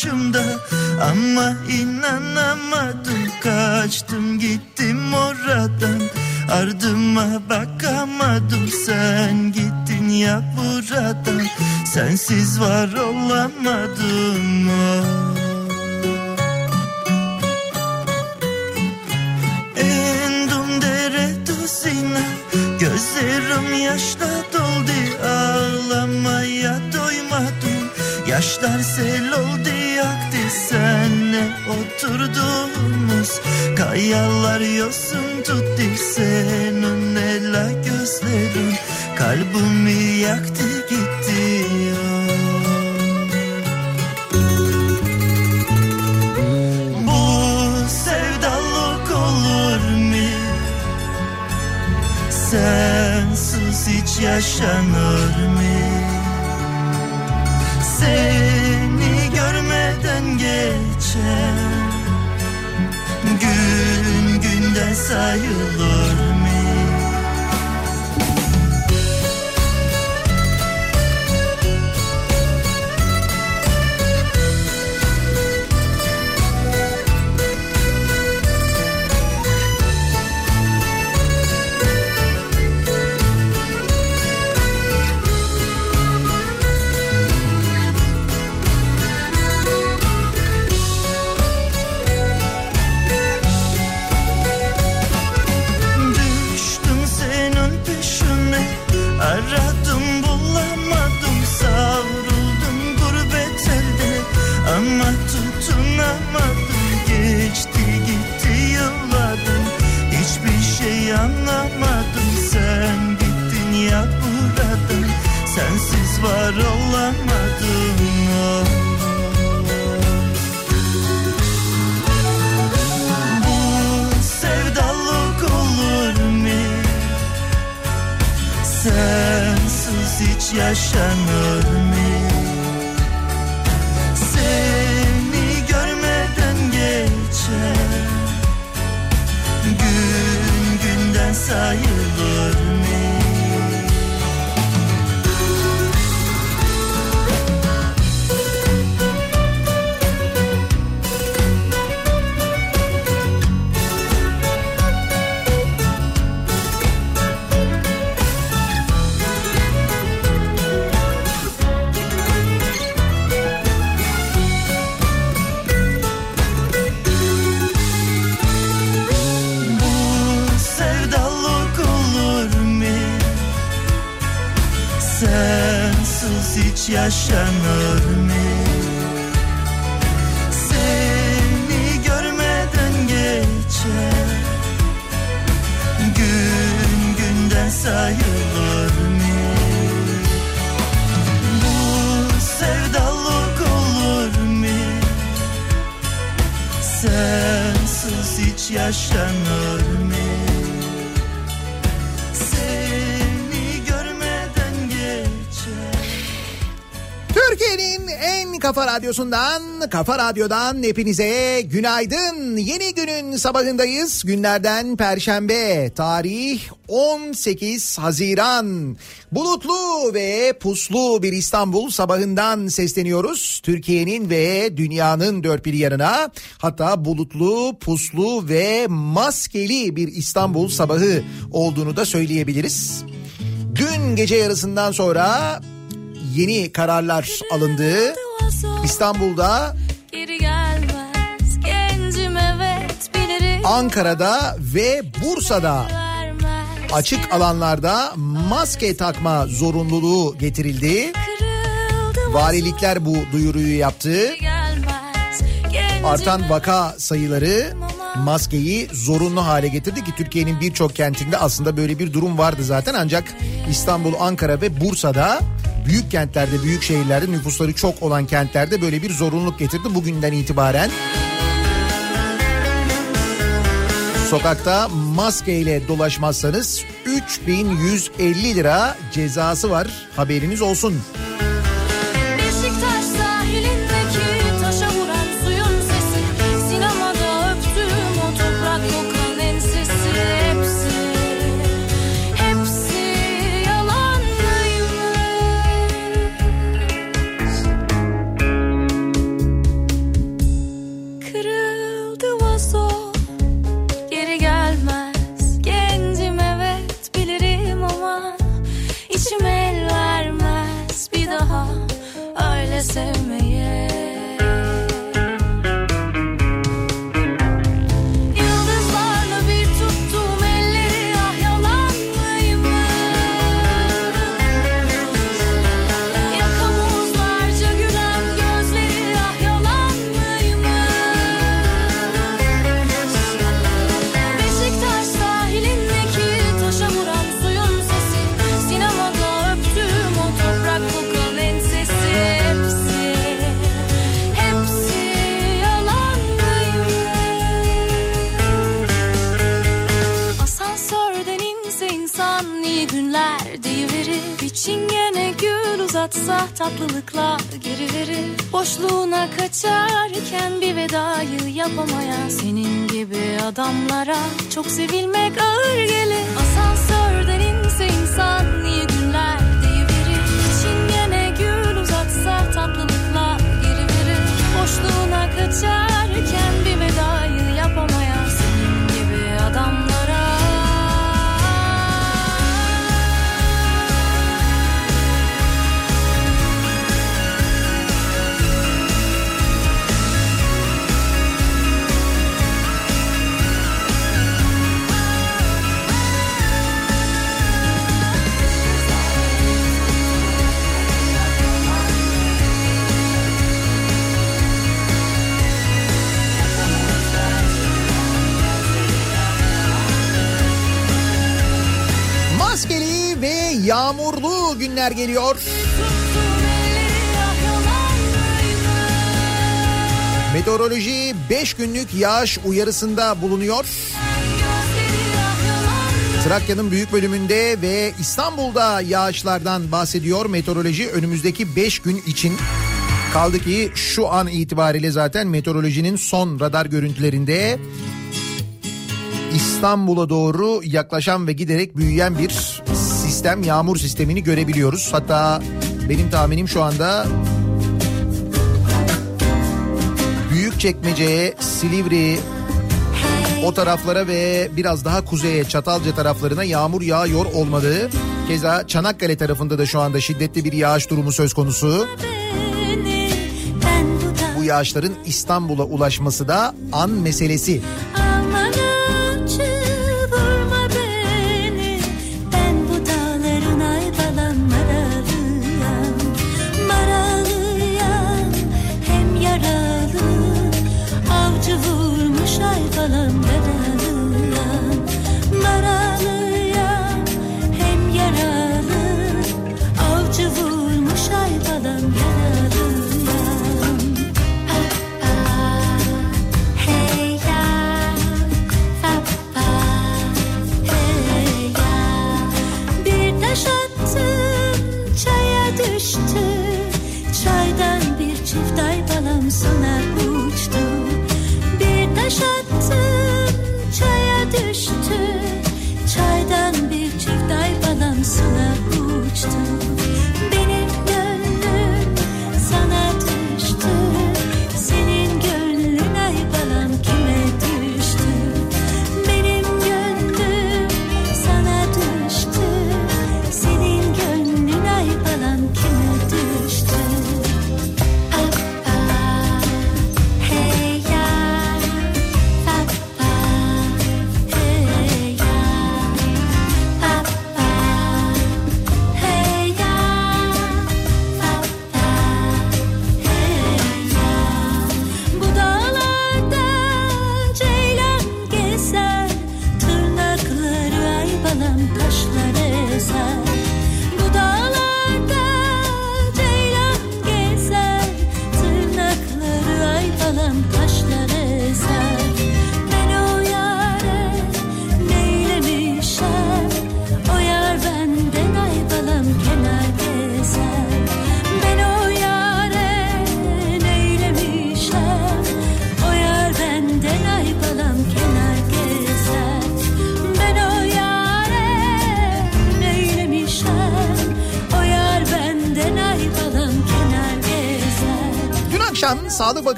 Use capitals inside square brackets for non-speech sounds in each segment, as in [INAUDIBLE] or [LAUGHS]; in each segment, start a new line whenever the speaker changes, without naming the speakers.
karşımda ama
radyosundan, kafa radyodan hepinize günaydın. Yeni günün sabahındayız. Günlerden Perşembe, tarih 18 Haziran. Bulutlu ve puslu bir İstanbul sabahından sesleniyoruz. Türkiye'nin ve dünyanın dört bir yanına. Hatta bulutlu, puslu ve maskeli bir İstanbul sabahı olduğunu da söyleyebiliriz. Dün gece yarısından sonra yeni kararlar alındı. İstanbul'da, Ankara'da ve Bursa'da açık alanlarda maske takma zorunluluğu getirildi. Valilikler bu duyuruyu yaptı. Artan vaka sayıları maskeyi zorunlu hale getirdi ki Türkiye'nin birçok kentinde aslında böyle bir durum vardı zaten. Ancak İstanbul, Ankara ve Bursa'da büyük kentlerde, büyük şehirlerde nüfusları çok olan kentlerde böyle bir zorunluluk getirdi bugünden itibaren. Sokakta maskeyle dolaşmazsanız 3150 lira cezası var. Haberiniz olsun.
Beşiktaş besame,
yeah. Gül uzatsa tatlılıklar geri verir. Boşluğuna kaçarken bir vedayı yapamayan Senin gibi adamlara çok sevilmek ağır gelir. Asansörden inse insan iyi günler deyiverir Çingene gül uzatsa tatlılıklar geri verir. Boşluğuna kaçarken bir vedayı
yağmurlu günler geliyor. Meteoroloji 5 günlük yağış uyarısında bulunuyor. Trakya'nın büyük bölümünde ve İstanbul'da yağışlardan bahsediyor meteoroloji önümüzdeki 5 gün için. Kaldı ki şu an itibariyle zaten meteorolojinin son radar görüntülerinde İstanbul'a doğru yaklaşan ve giderek büyüyen bir sistem, yağmur sistemini görebiliyoruz. Hatta benim tahminim şu anda Büyükçekmece'ye, Silivri, o taraflara ve biraz daha kuzeye Çatalca taraflarına yağmur yağıyor olmadığı. Keza Çanakkale tarafında da şu anda şiddetli bir yağış durumu söz konusu.
Bu
yağışların İstanbul'a ulaşması da an meselesi.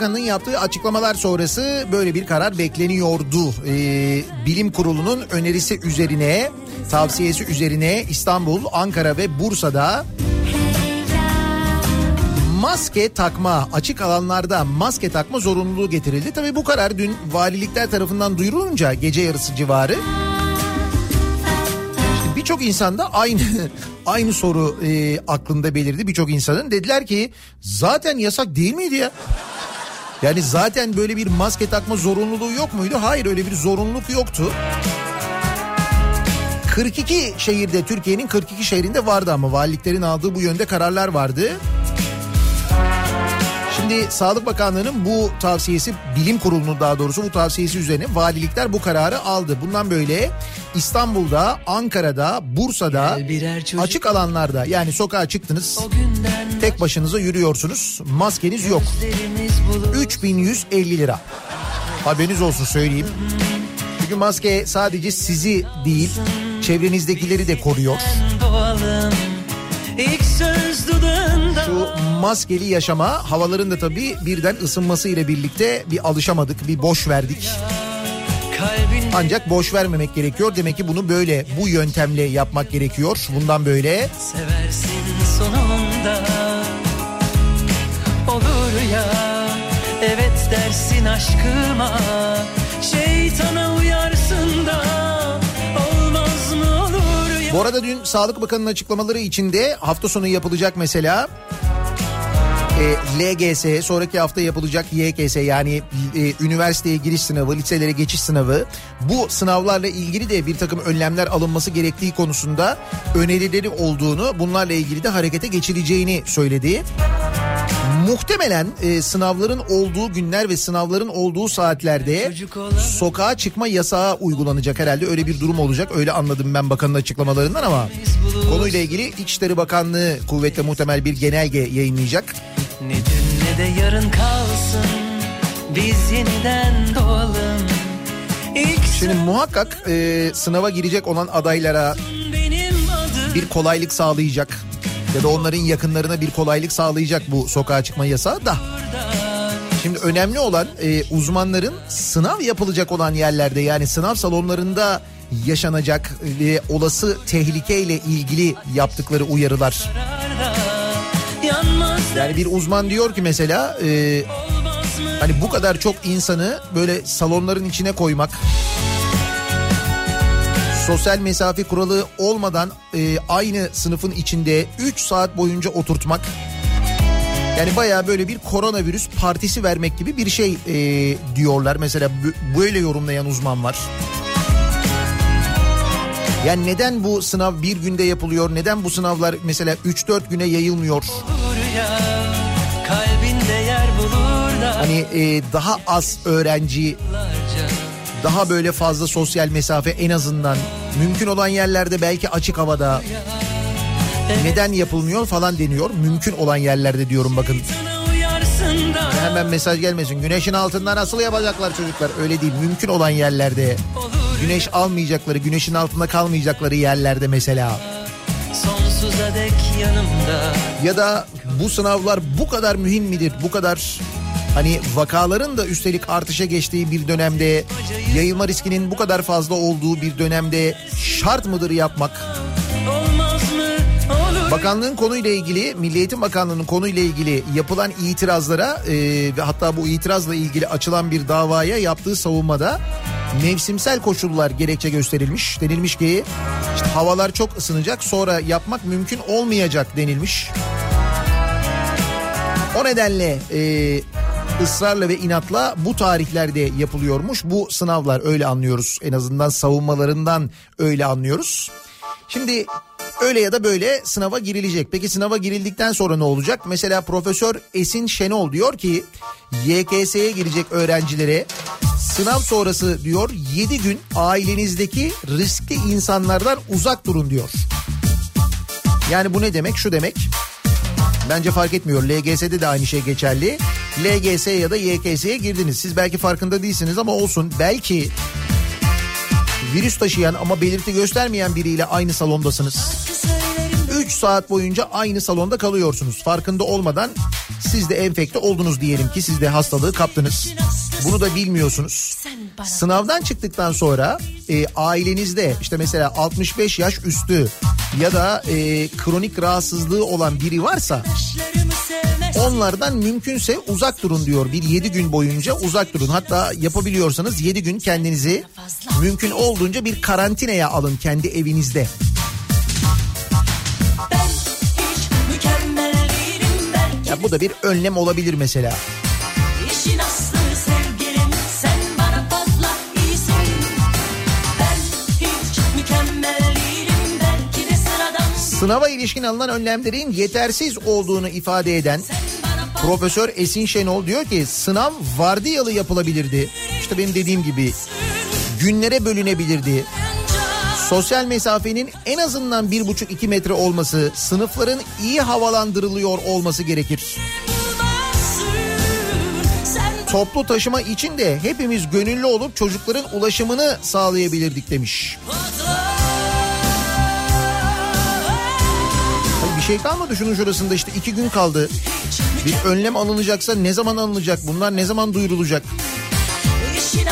Bakanı'nın yaptığı açıklamalar sonrası böyle bir karar bekleniyordu. Ee, bilim kurulunun önerisi üzerine, tavsiyesi üzerine İstanbul, Ankara ve Bursa'da maske takma, açık alanlarda maske takma zorunluluğu getirildi. Tabii bu karar dün valilikler tarafından duyurulunca gece yarısı civarı işte birçok insanda aynı aynı soru e, aklında belirdi birçok insanın. Dediler ki zaten yasak değil miydi ya? Yani zaten böyle bir maske takma zorunluluğu yok muydu? Hayır öyle bir zorunluluk yoktu. 42 şehirde Türkiye'nin 42 şehrinde vardı ama valiliklerin aldığı bu yönde kararlar vardı. Şimdi
Sağlık Bakanlığı'nın bu tavsiyesi, bilim kurulunun daha doğrusu bu tavsiyesi üzerine valilikler bu kararı aldı. Bundan böyle İstanbul'da, Ankara'da, Bursa'da açık alanlarda yani sokağa çıktınız tek başınıza yürüyorsunuz maskeniz yok.
gözlerimiz bulur
3150 lira. Haberiniz olsun söyleyeyim. Çünkü maske sadece sizi değil çevrenizdekileri de koruyor. Şu maskeli yaşama havaların da tabii birden ısınması ile birlikte bir alışamadık, bir boş verdik. Ancak boş vermemek gerekiyor. Demek ki bunu böyle bu yöntemle yapmak gerekiyor. Bundan böyle.
seversin sonunda. Olur ya evet dersin aşkıma. Şeytana uyarsın da olmaz mı olur ya?
Bu arada dün Sağlık Bakanı'nın açıklamaları içinde hafta sonu yapılacak mesela LGS, sonraki hafta yapılacak YKS yani e, üniversiteye giriş sınavı, liselere geçiş sınavı. Bu sınavlarla ilgili de bir takım önlemler alınması gerektiği konusunda önerileri olduğunu, bunlarla ilgili de harekete geçileceğini söyledi. Muhtemelen e, sınavların olduğu günler ve sınavların olduğu saatlerde sokağa çıkma yasağı uygulanacak herhalde. Öyle bir durum olacak. Öyle anladım ben bakanın açıklamalarından ama konuyla ilgili İçişleri Bakanlığı kuvvetle muhtemel bir genelge yayınlayacak.
Ne dün ne de yarın kalsın Biz yeniden doğalım İlk
Şimdi muhakkak e, sınava girecek olan adaylara bir kolaylık sağlayacak ya da onların yakınlarına bir kolaylık sağlayacak bu sokağa çıkma yasağı da. Şimdi önemli olan e, uzmanların sınav yapılacak olan yerlerde yani sınav salonlarında yaşanacak ve olası tehlikeyle ilgili yaptıkları uyarılar.
Yanmaz
Yani bir uzman diyor ki mesela e, hani bu kadar çok insanı böyle salonların içine koymak sosyal mesafe kuralı olmadan e, aynı sınıfın içinde 3 saat boyunca oturtmak yani baya böyle bir koronavirüs partisi vermek gibi bir şey e, diyorlar mesela bö- böyle yorumlayan uzman var. Yani neden bu sınav bir günde yapılıyor? Neden bu sınavlar mesela 3-4 güne yayılmıyor?
olur ya
Hani e, daha az öğrenci, daha böyle fazla sosyal mesafe en azından mümkün olan yerlerde belki açık havada neden yapılmıyor falan deniyor. Mümkün olan yerlerde diyorum bakın. Hemen mesaj gelmesin. Güneşin altında nasıl yapacaklar çocuklar? Öyle değil. Mümkün olan yerlerde. Güneş almayacakları, güneşin altında kalmayacakları yerlerde mesela.
Sonsuza dek yanımda
Ya da bu sınavlar bu kadar mühim midir? Bu kadar hani vakaların da üstelik artışa geçtiği bir dönemde yayılma riskinin bu kadar fazla olduğu bir dönemde şart mıdır yapmak? Bakanlığın konuyla ilgili, Milli Eğitim Bakanlığı'nın konuyla ilgili yapılan itirazlara e, ve hatta bu itirazla ilgili açılan bir davaya yaptığı savunmada mevsimsel koşullar gerekçe gösterilmiş. Denilmiş ki işte havalar çok ısınacak sonra yapmak mümkün olmayacak denilmiş. O nedenle e, ısrarla ve inatla bu tarihlerde yapılıyormuş. Bu sınavlar öyle anlıyoruz. En azından savunmalarından öyle anlıyoruz. Şimdi öyle ya da böyle sınava girilecek. Peki sınava girildikten sonra ne olacak? Mesela Profesör Esin Şenol diyor ki YKS'ye girecek öğrencilere sınav sonrası diyor 7 gün ailenizdeki riskli insanlardan uzak durun diyor. Yani bu ne demek? Şu demek. Bence fark etmiyor. LGS'de de aynı şey geçerli. LGS ya da YKS'ye girdiniz. Siz belki farkında değilsiniz ama olsun. Belki virüs taşıyan ama belirti göstermeyen biriyle aynı salondasınız. 3 saat boyunca aynı salonda kalıyorsunuz. Farkında olmadan siz de enfekte oldunuz diyelim ki siz de hastalığı kaptınız. Bunu da bilmiyorsunuz. Sınavdan çıktıktan sonra e, ailenizde işte mesela 65 yaş üstü ya da e, kronik rahatsızlığı olan biri varsa onlardan mümkünse uzak durun diyor. Bir 7 gün boyunca uzak durun. Hatta yapabiliyorsanız 7 gün kendinizi mümkün olduğunca bir karantinaya alın kendi evinizde. Bu da bir önlem olabilir mesela.
İşin aslı sevgilim sen bana fazla iyisin Ben hiç mükemmel değilim belki de sıradan
Sınava ilişkin alınan önlemlerin yetersiz olduğunu ifade eden Profesör Esin Şenol diyor ki sınav vardiyalı yapılabilirdi. İşte benim dediğim gibi günlere bölünebilirdi. Sosyal mesafenin en azından bir buçuk iki metre olması, sınıfların iyi havalandırılıyor olması gerekir. Toplu taşıma için de hepimiz gönüllü olup çocukların ulaşımını sağlayabilirdik demiş. Bir şey kalmadı şunun şurasında işte iki gün kaldı. Bir önlem alınacaksa ne zaman alınacak? Bunlar ne zaman duyurulacak?
İşin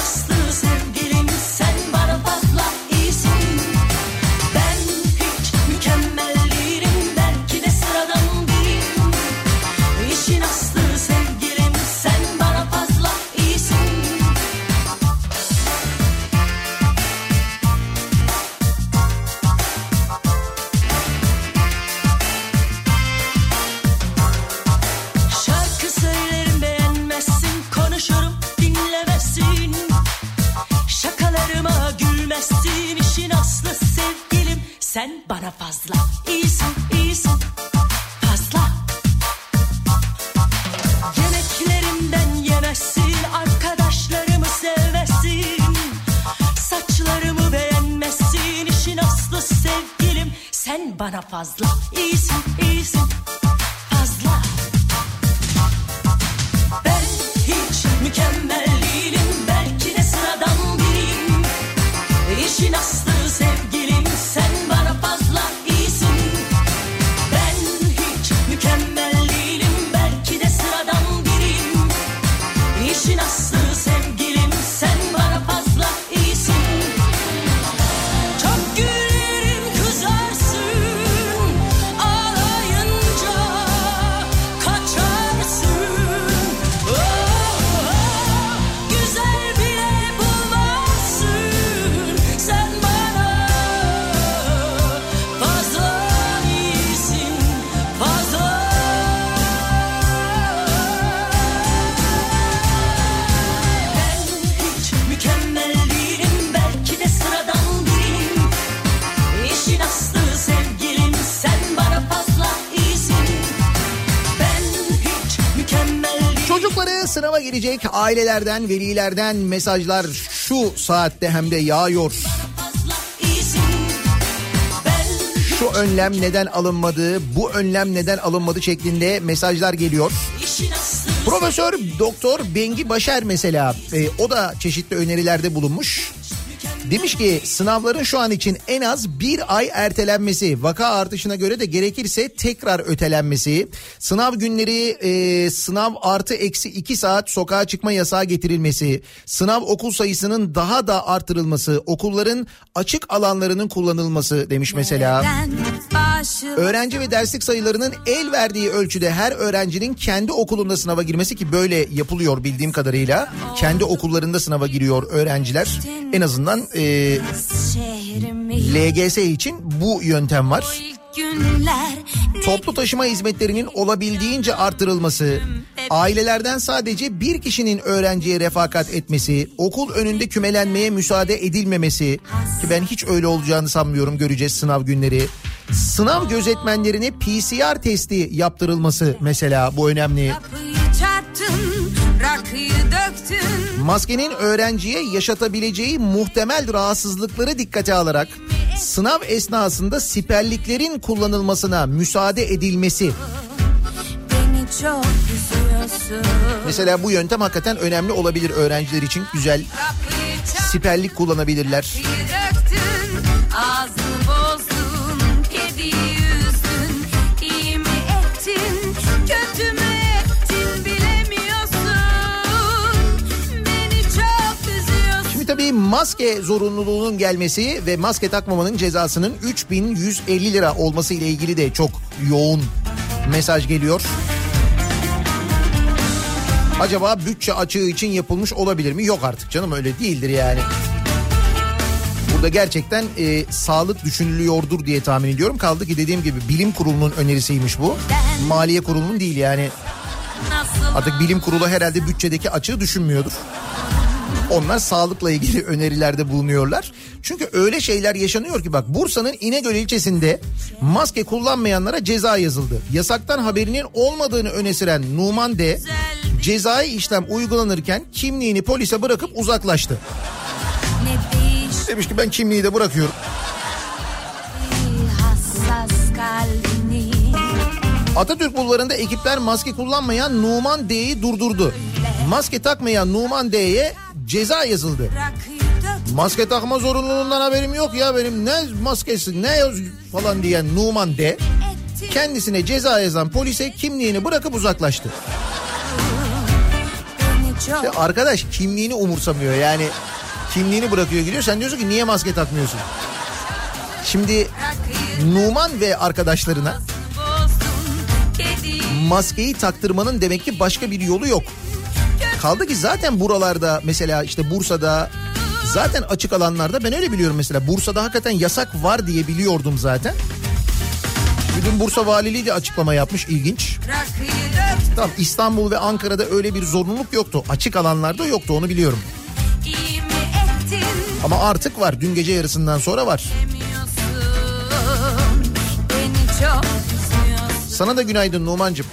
ailelerden, velilerden mesajlar şu saatte hem de yağıyor. Şu önlem neden alınmadı, bu önlem neden alınmadı şeklinde mesajlar geliyor. Profesör Doktor Bengi Başer mesela e, o da çeşitli önerilerde bulunmuş. Demiş ki sınavların şu an için en az bir ay ertelenmesi, vaka artışına göre de gerekirse tekrar ötelenmesi, sınav günleri e, sınav artı eksi iki saat sokağa çıkma yasağı getirilmesi, sınav okul sayısının daha da artırılması, okulların açık alanlarının kullanılması demiş mesela. Öğrenci ve derslik sayılarının el verdiği ölçüde her öğrencinin kendi okulunda sınava girmesi ki böyle yapılıyor bildiğim kadarıyla. Kendi okullarında sınava giriyor öğrenciler. En azından e, LGS için bu yöntem var. Toplu taşıma hizmetlerinin olabildiğince artırılması, ailelerden sadece bir kişinin öğrenciye refakat etmesi, okul önünde kümelenmeye müsaade edilmemesi ki ben hiç öyle olacağını sanmıyorum göreceğiz sınav günleri. Sınav gözetmenlerine PCR testi yaptırılması mesela bu önemli.
çarptın.
Maskenin öğrenciye yaşatabileceği muhtemel rahatsızlıkları dikkate alarak sınav esnasında siperliklerin kullanılmasına müsaade edilmesi. Mesela bu yöntem hakikaten önemli olabilir öğrenciler için. Güzel siperlik kullanabilirler. Maske zorunluluğunun gelmesi ve maske takmamanın cezasının 3150 lira olması ile ilgili de çok yoğun mesaj geliyor. Acaba bütçe açığı için yapılmış olabilir mi? Yok artık canım öyle değildir yani. Burada gerçekten e, sağlık düşünülüyordur diye tahmin ediyorum. Kaldı ki dediğim gibi bilim kurulunun önerisiymiş bu. Maliye kurulunun değil yani. Artık bilim kurulu herhalde bütçedeki açığı düşünmüyordur. Onlar sağlıkla ilgili önerilerde bulunuyorlar. Çünkü öyle şeyler yaşanıyor ki bak Bursa'nın İnegöl ilçesinde maske kullanmayanlara ceza yazıldı. Yasaktan haberinin olmadığını öne süren Numan D cezai işlem uygulanırken kimliğini polise bırakıp uzaklaştı. Demiş ki ben kimliği de bırakıyorum. Atatürk bulvarında ekipler maske kullanmayan Numan D'yi durdurdu. Maske takmayan Numan D'ye ceza yazıldı. Maske takma zorunluluğundan haberim yok ya benim ne maskesi ne falan diyen Numan D kendisine ceza yazan polise kimliğini bırakıp uzaklaştı. Ya arkadaş kimliğini umursamıyor yani kimliğini bırakıyor gidiyor sen diyorsun ki niye maske takmıyorsun? Şimdi Numan ve arkadaşlarına maskeyi taktırmanın demek ki başka bir yolu yok. Kaldı ki zaten buralarda mesela işte Bursa'da zaten açık alanlarda ben öyle biliyorum mesela Bursa'da hakikaten yasak var diye biliyordum zaten. Bugün Bursa Valiliği de açıklama yapmış ilginç. Tamam İstanbul ve Ankara'da öyle bir zorunluluk yoktu. Açık alanlarda yoktu onu biliyorum. Ama artık var dün gece yarısından sonra var. Sana da günaydın Numan'cığım.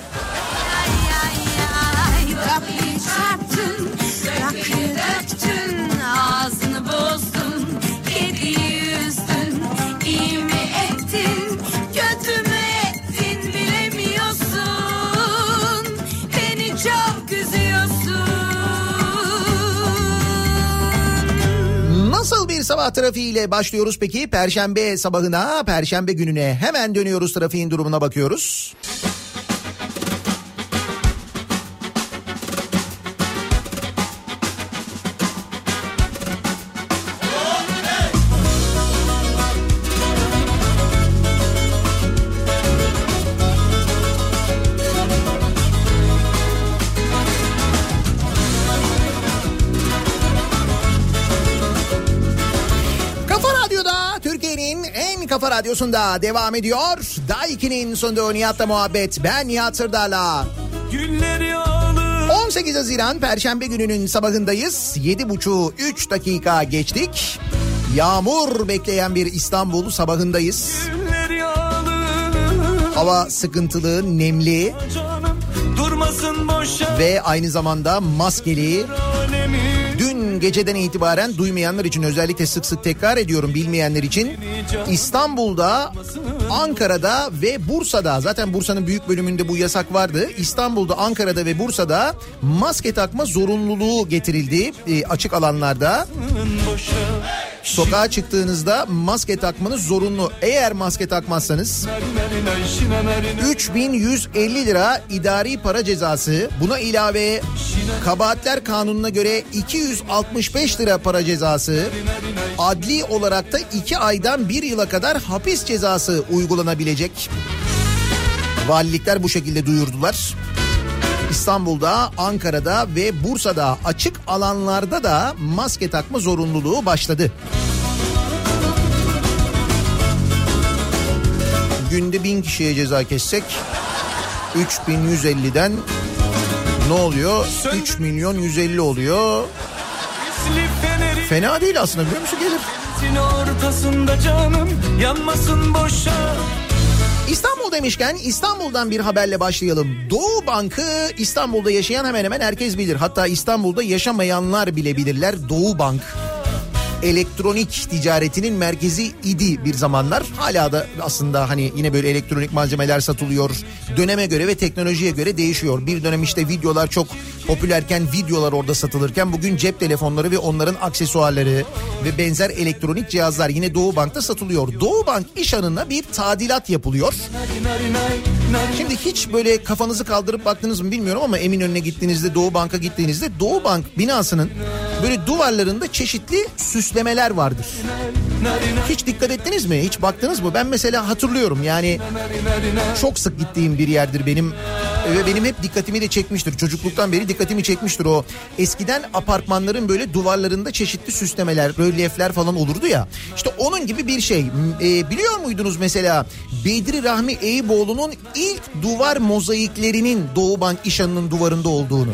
Sabah trafiğiyle başlıyoruz peki? Perşembe sabahına, perşembe gününe hemen dönüyoruz trafiğin durumuna bakıyoruz. Kafa radyosunda devam ediyor. Daiki'nin sonunda Nihat'la muhabbet. Ben Nihat Sırdar'la.
Güller yağlı
18 Haziran Perşembe gününün sabahındayız. 7.30 3 dakika geçtik. Yağmur bekleyen bir İstanbul sabahındayız. Hava sıkıntılı, nemli
Canım
ve aynı zamanda maskeli. Geceden itibaren duymayanlar için özellikle sık sık tekrar ediyorum bilmeyenler için İstanbul'da, Ankara'da ve Bursa'da zaten Bursa'nın büyük bölümünde bu yasak vardı. İstanbul'da, Ankara'da ve Bursa'da maske takma zorunluluğu getirildi e, açık alanlarda.
boşa
Sokağa çıktığınızda maske takmanız zorunlu. Eğer maske takmazsanız
Narinay şina narinay
3150 lira idari para cezası. Buna ilave kabahatler kanununa göre 265 lira para cezası. Adli olarak da 2 aydan 1 yıla kadar hapis cezası uygulanabilecek. Valilikler bu şekilde duyurdular. İstanbul'da, Ankara'da ve Bursa'da açık alanlarda da maske takma zorunluluğu başladı. Günde bin kişiye ceza kessek 3150'den ne oluyor? 3 milyon 150 oluyor. Fena değil aslında biliyor musun gelir.
Ortasında canım yanmasın boşa
İstanbul demişken İstanbul'dan bir haberle başlayalım. Doğu Bank'ı İstanbul'da yaşayan hemen hemen herkes bilir. Hatta İstanbul'da yaşamayanlar bile bilirler. Doğu Bank elektronik ticaretinin merkezi idi bir zamanlar. Hala da aslında hani yine böyle elektronik malzemeler satılıyor. Döneme göre ve teknolojiye göre değişiyor. Bir dönem işte videolar çok popülerken videolar orada satılırken bugün cep telefonları ve onların aksesuarları ve benzer elektronik cihazlar yine Doğu Bank'ta satılıyor. Doğu Bank iş anına bir tadilat yapılıyor. Şimdi hiç böyle kafanızı kaldırıp baktınız mı bilmiyorum ama Eminönü'ne gittiğinizde Doğu Bank'a gittiğinizde Doğu Bank binasının böyle duvarlarında çeşitli süslemeler vardır. Hiç dikkat ettiniz mi? Hiç baktınız mı? Ben mesela hatırlıyorum yani çok sık gittiğim bir yerdir benim ve benim hep dikkatimi de çekmiştir. Çocukluktan beri dikkatimi çekmiştir o. Eskiden apartmanların böyle duvarlarında çeşitli süslemeler, rölyefler falan olurdu ya. İşte onun gibi bir şey. E, biliyor muydunuz mesela Bedri Rahmi Eyüboğlu'nun ilk duvar mozaiklerinin Doğu Bank İşhanı'nın duvarında olduğunu?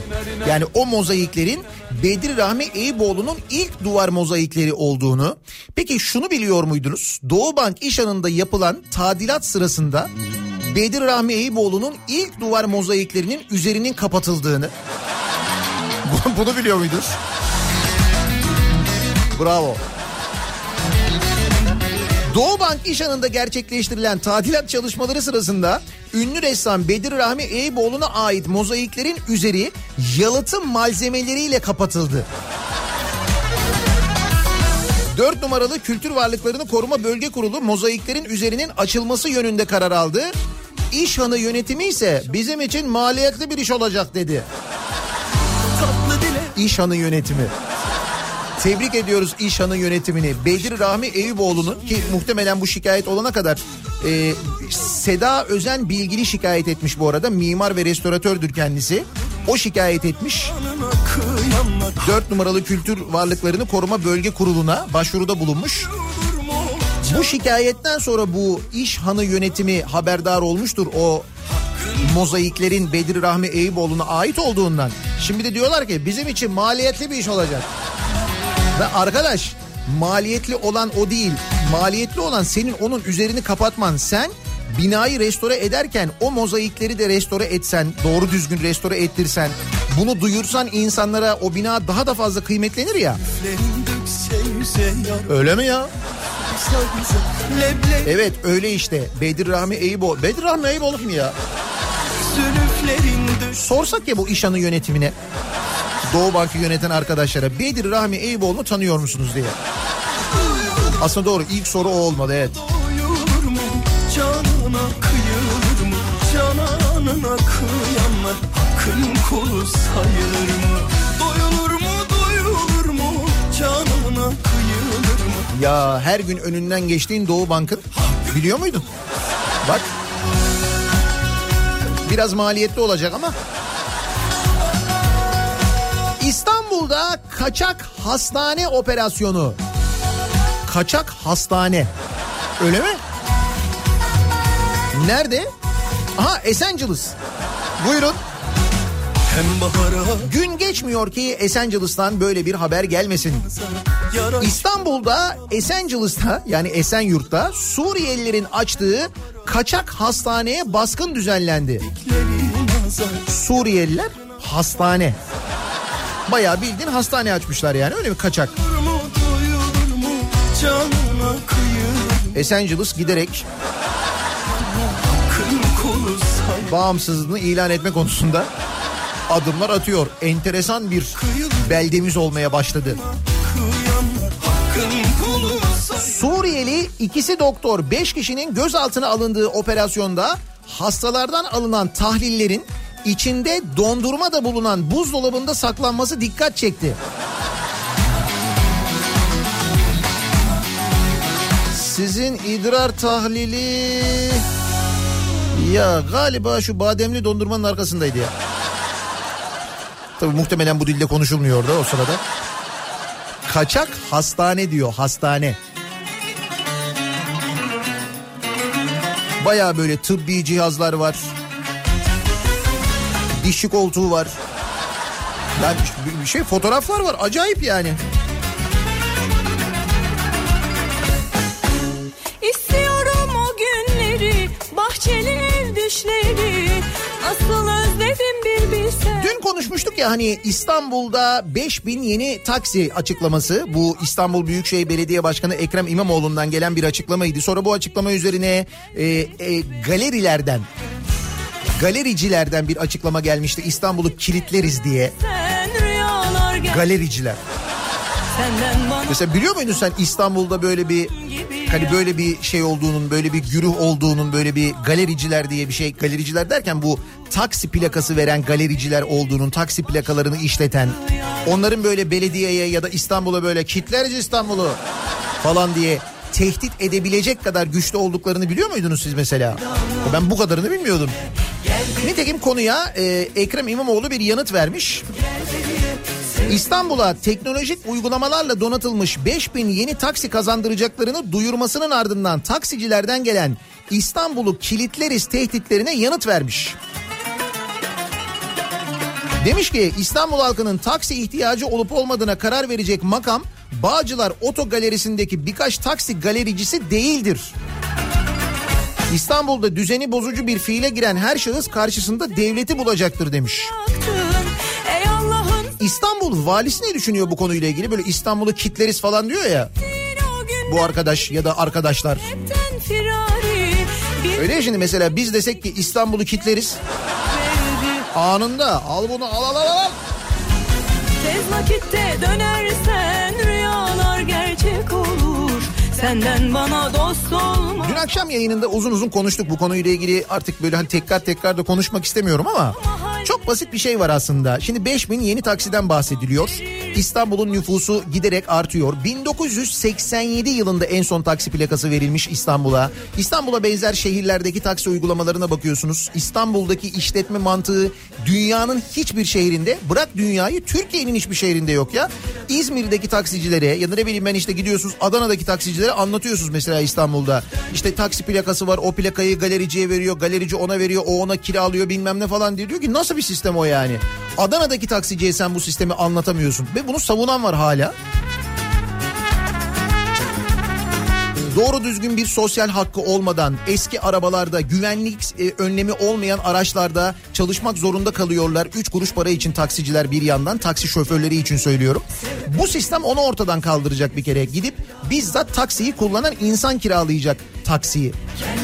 Yani o mozaiklerin Bedri Rahmi Eyüboğlu'nun ilk duvar mozaikleri olduğunu. Peki şunu biliyor muydunuz? Doğu Bank iş anında yapılan tadilat sırasında Bedir Rahmi Eyüboğlu'nun ilk duvar mozaiklerinin üzerinin kapatıldığını. Bunu biliyor muydunuz? Bravo. Doğu Bank iş anında gerçekleştirilen tadilat çalışmaları sırasında ünlü ressam Bedir Rahmi Eyüboğlu'na ait mozaiklerin üzeri yalıtım malzemeleriyle kapatıldı. 4 numaralı Kültür Varlıklarını Koruma Bölge Kurulu mozaiklerin üzerinin açılması yönünde karar aldı. İşhanı yönetimi ise bizim için maliyetli bir iş olacak dedi. İşhanı yönetimi. Tebrik ediyoruz İşhan'ın yönetimini. Bedir Rahmi Eyüboğlu'nun ki muhtemelen bu şikayet olana kadar e, Seda Özen Bilgili şikayet etmiş bu arada. Mimar ve restoratördür kendisi. O şikayet etmiş. 4 numaralı Kültür Varlıklarını Koruma Bölge Kurulu'na başvuruda bulunmuş. Bu şikayetten sonra bu iş hanı yönetimi haberdar olmuştur o mozaiklerin Bedir Rahmi Eyüboğlu'na ait olduğundan. Şimdi de diyorlar ki bizim için maliyetli bir iş olacak. Ve arkadaş maliyetli olan o değil. Maliyetli olan senin onun üzerini kapatman. Sen binayı restore ederken o mozaikleri de restore etsen, doğru düzgün restore ettirsen, bunu duyursan insanlara o bina daha da fazla kıymetlenir ya. Öyle mi ya? Evet öyle işte. Bedir Rahmi Eyüboğlu. Bedir Rahmi Eyüboğlu kim ya? Sorsak ya bu İşhan'ın yönetimine. Doğu Bank'ı yöneten arkadaşlara Bedir Rahmi Eyüboğlu'nu tanıyor musunuz diye. Aslında doğru ilk soru o olmadı evet.
Mu? Canına kıyılır mı? Cananına kıyanlar Hakkın kulu sayılır mı?
Ya her gün önünden geçtiğin Doğu Bank'ın biliyor muydun? Bak. Biraz maliyetli olacak ama. İstanbul'da kaçak hastane operasyonu. Kaçak hastane. Öyle mi? Nerede? Aha Esenciles. Buyurun. Gün geçmiyor ki Esenciles'tan böyle bir haber gelmesin. İstanbul'da Esencilis'ta yani Esenyurt'ta Suriyelilerin açtığı kaçak hastaneye baskın düzenlendi. Suriyeliler hastane. Bayağı bildiğin hastane açmışlar yani öyle mi kaçak? Esenciles giderek bağımsızlığını ilan etme konusunda adımlar atıyor. Enteresan bir beldemiz olmaya başladı. Suriyeli ikisi doktor 5 kişinin gözaltına alındığı operasyonda hastalardan alınan tahlillerin içinde dondurma da bulunan buzdolabında saklanması dikkat çekti. Sizin idrar tahlili ya galiba şu bademli dondurmanın arkasındaydı ya. Tabii muhtemelen bu dilde konuşulmuyor da o sırada. Kaçak hastane diyor hastane. Baya böyle tıbbi cihazlar var. Dişçi koltuğu var. Yani bir şey fotoğraflar var acayip yani. Konuşmuştuk ya hani İstanbul'da 5000 yeni taksi açıklaması. Bu İstanbul Büyükşehir Belediye Başkanı Ekrem İmamoğlu'ndan gelen bir açıklamaydı. Sonra bu açıklama üzerine e, e, galerilerden galericilerden bir açıklama gelmişti. İstanbul'u kilitleriz diye galericiler. Mesela biliyor muydun sen İstanbul'da böyle bir hani böyle bir şey olduğunun böyle bir güruh olduğunun böyle bir galericiler diye bir şey galericiler derken bu taksi plakası veren galericiler olduğunun taksi plakalarını işleten onların böyle belediyeye ya da İstanbul'a böyle kitleriz İstanbul'u falan diye tehdit edebilecek kadar güçlü olduklarını biliyor muydunuz siz mesela? Ben bu kadarını bilmiyordum. Nitekim konuya e, Ekrem İmamoğlu bir yanıt vermiş. İstanbul'a teknolojik uygulamalarla donatılmış 5000 yeni taksi kazandıracaklarını duyurmasının ardından taksicilerden gelen İstanbul'u kilitleriz tehditlerine yanıt vermiş. Demiş ki İstanbul halkının taksi ihtiyacı olup olmadığına karar verecek makam Bağcılar Oto Galerisi'ndeki birkaç taksi galericisi değildir. İstanbul'da düzeni bozucu bir fiile giren her şahıs karşısında devleti bulacaktır demiş.
Allah'ın
İstanbul valisi ne düşünüyor bu konuyla ilgili? Böyle İstanbul'u kitleriz falan diyor ya bu arkadaş ya da arkadaşlar. Öyle ya şimdi mesela biz desek ki İstanbul'u kitleriz. Anında al bunu al al al al.
tez vakitte dönersen rüyalar gerçek olur. Senden bana dost olmaz.
Dün akşam yayınında uzun uzun konuştuk bu konuyla ilgili artık böyle hani tekrar tekrar da konuşmak istemiyorum ama çok basit bir şey var aslında. Şimdi 5000 yeni taksiden bahsediliyor. İstanbul'un nüfusu giderek artıyor. 1987 yılında en son taksi plakası verilmiş İstanbul'a. İstanbul'a benzer şehirlerdeki taksi uygulamalarına bakıyorsunuz. İstanbul'daki işletme mantığı dünyanın hiçbir şehrinde bırak dünyayı Türkiye'nin hiçbir şehrinde yok ya. İzmir'deki taksicilere ya da ne bileyim ben işte gidiyorsunuz Adana'daki taksicilere anlatıyorsunuz mesela İstanbul'da. İşte taksi plakası var o plakayı galericiye veriyor galerici ona veriyor o ona kiralıyor bilmem ne falan diyor. Diyor ki nasıl bir sistem o yani? Adana'daki taksiciye sen bu sistemi anlatamıyorsun ve bunu savunan var hala. Doğru düzgün bir sosyal hakkı olmadan eski arabalarda güvenlik e, önlemi olmayan araçlarda çalışmak zorunda kalıyorlar. 3 kuruş para için taksiciler bir yandan taksi şoförleri için söylüyorum. Bu sistem onu ortadan kaldıracak bir kere. Gidip bizzat taksiyi kullanan insan kiralayacak taksiyi.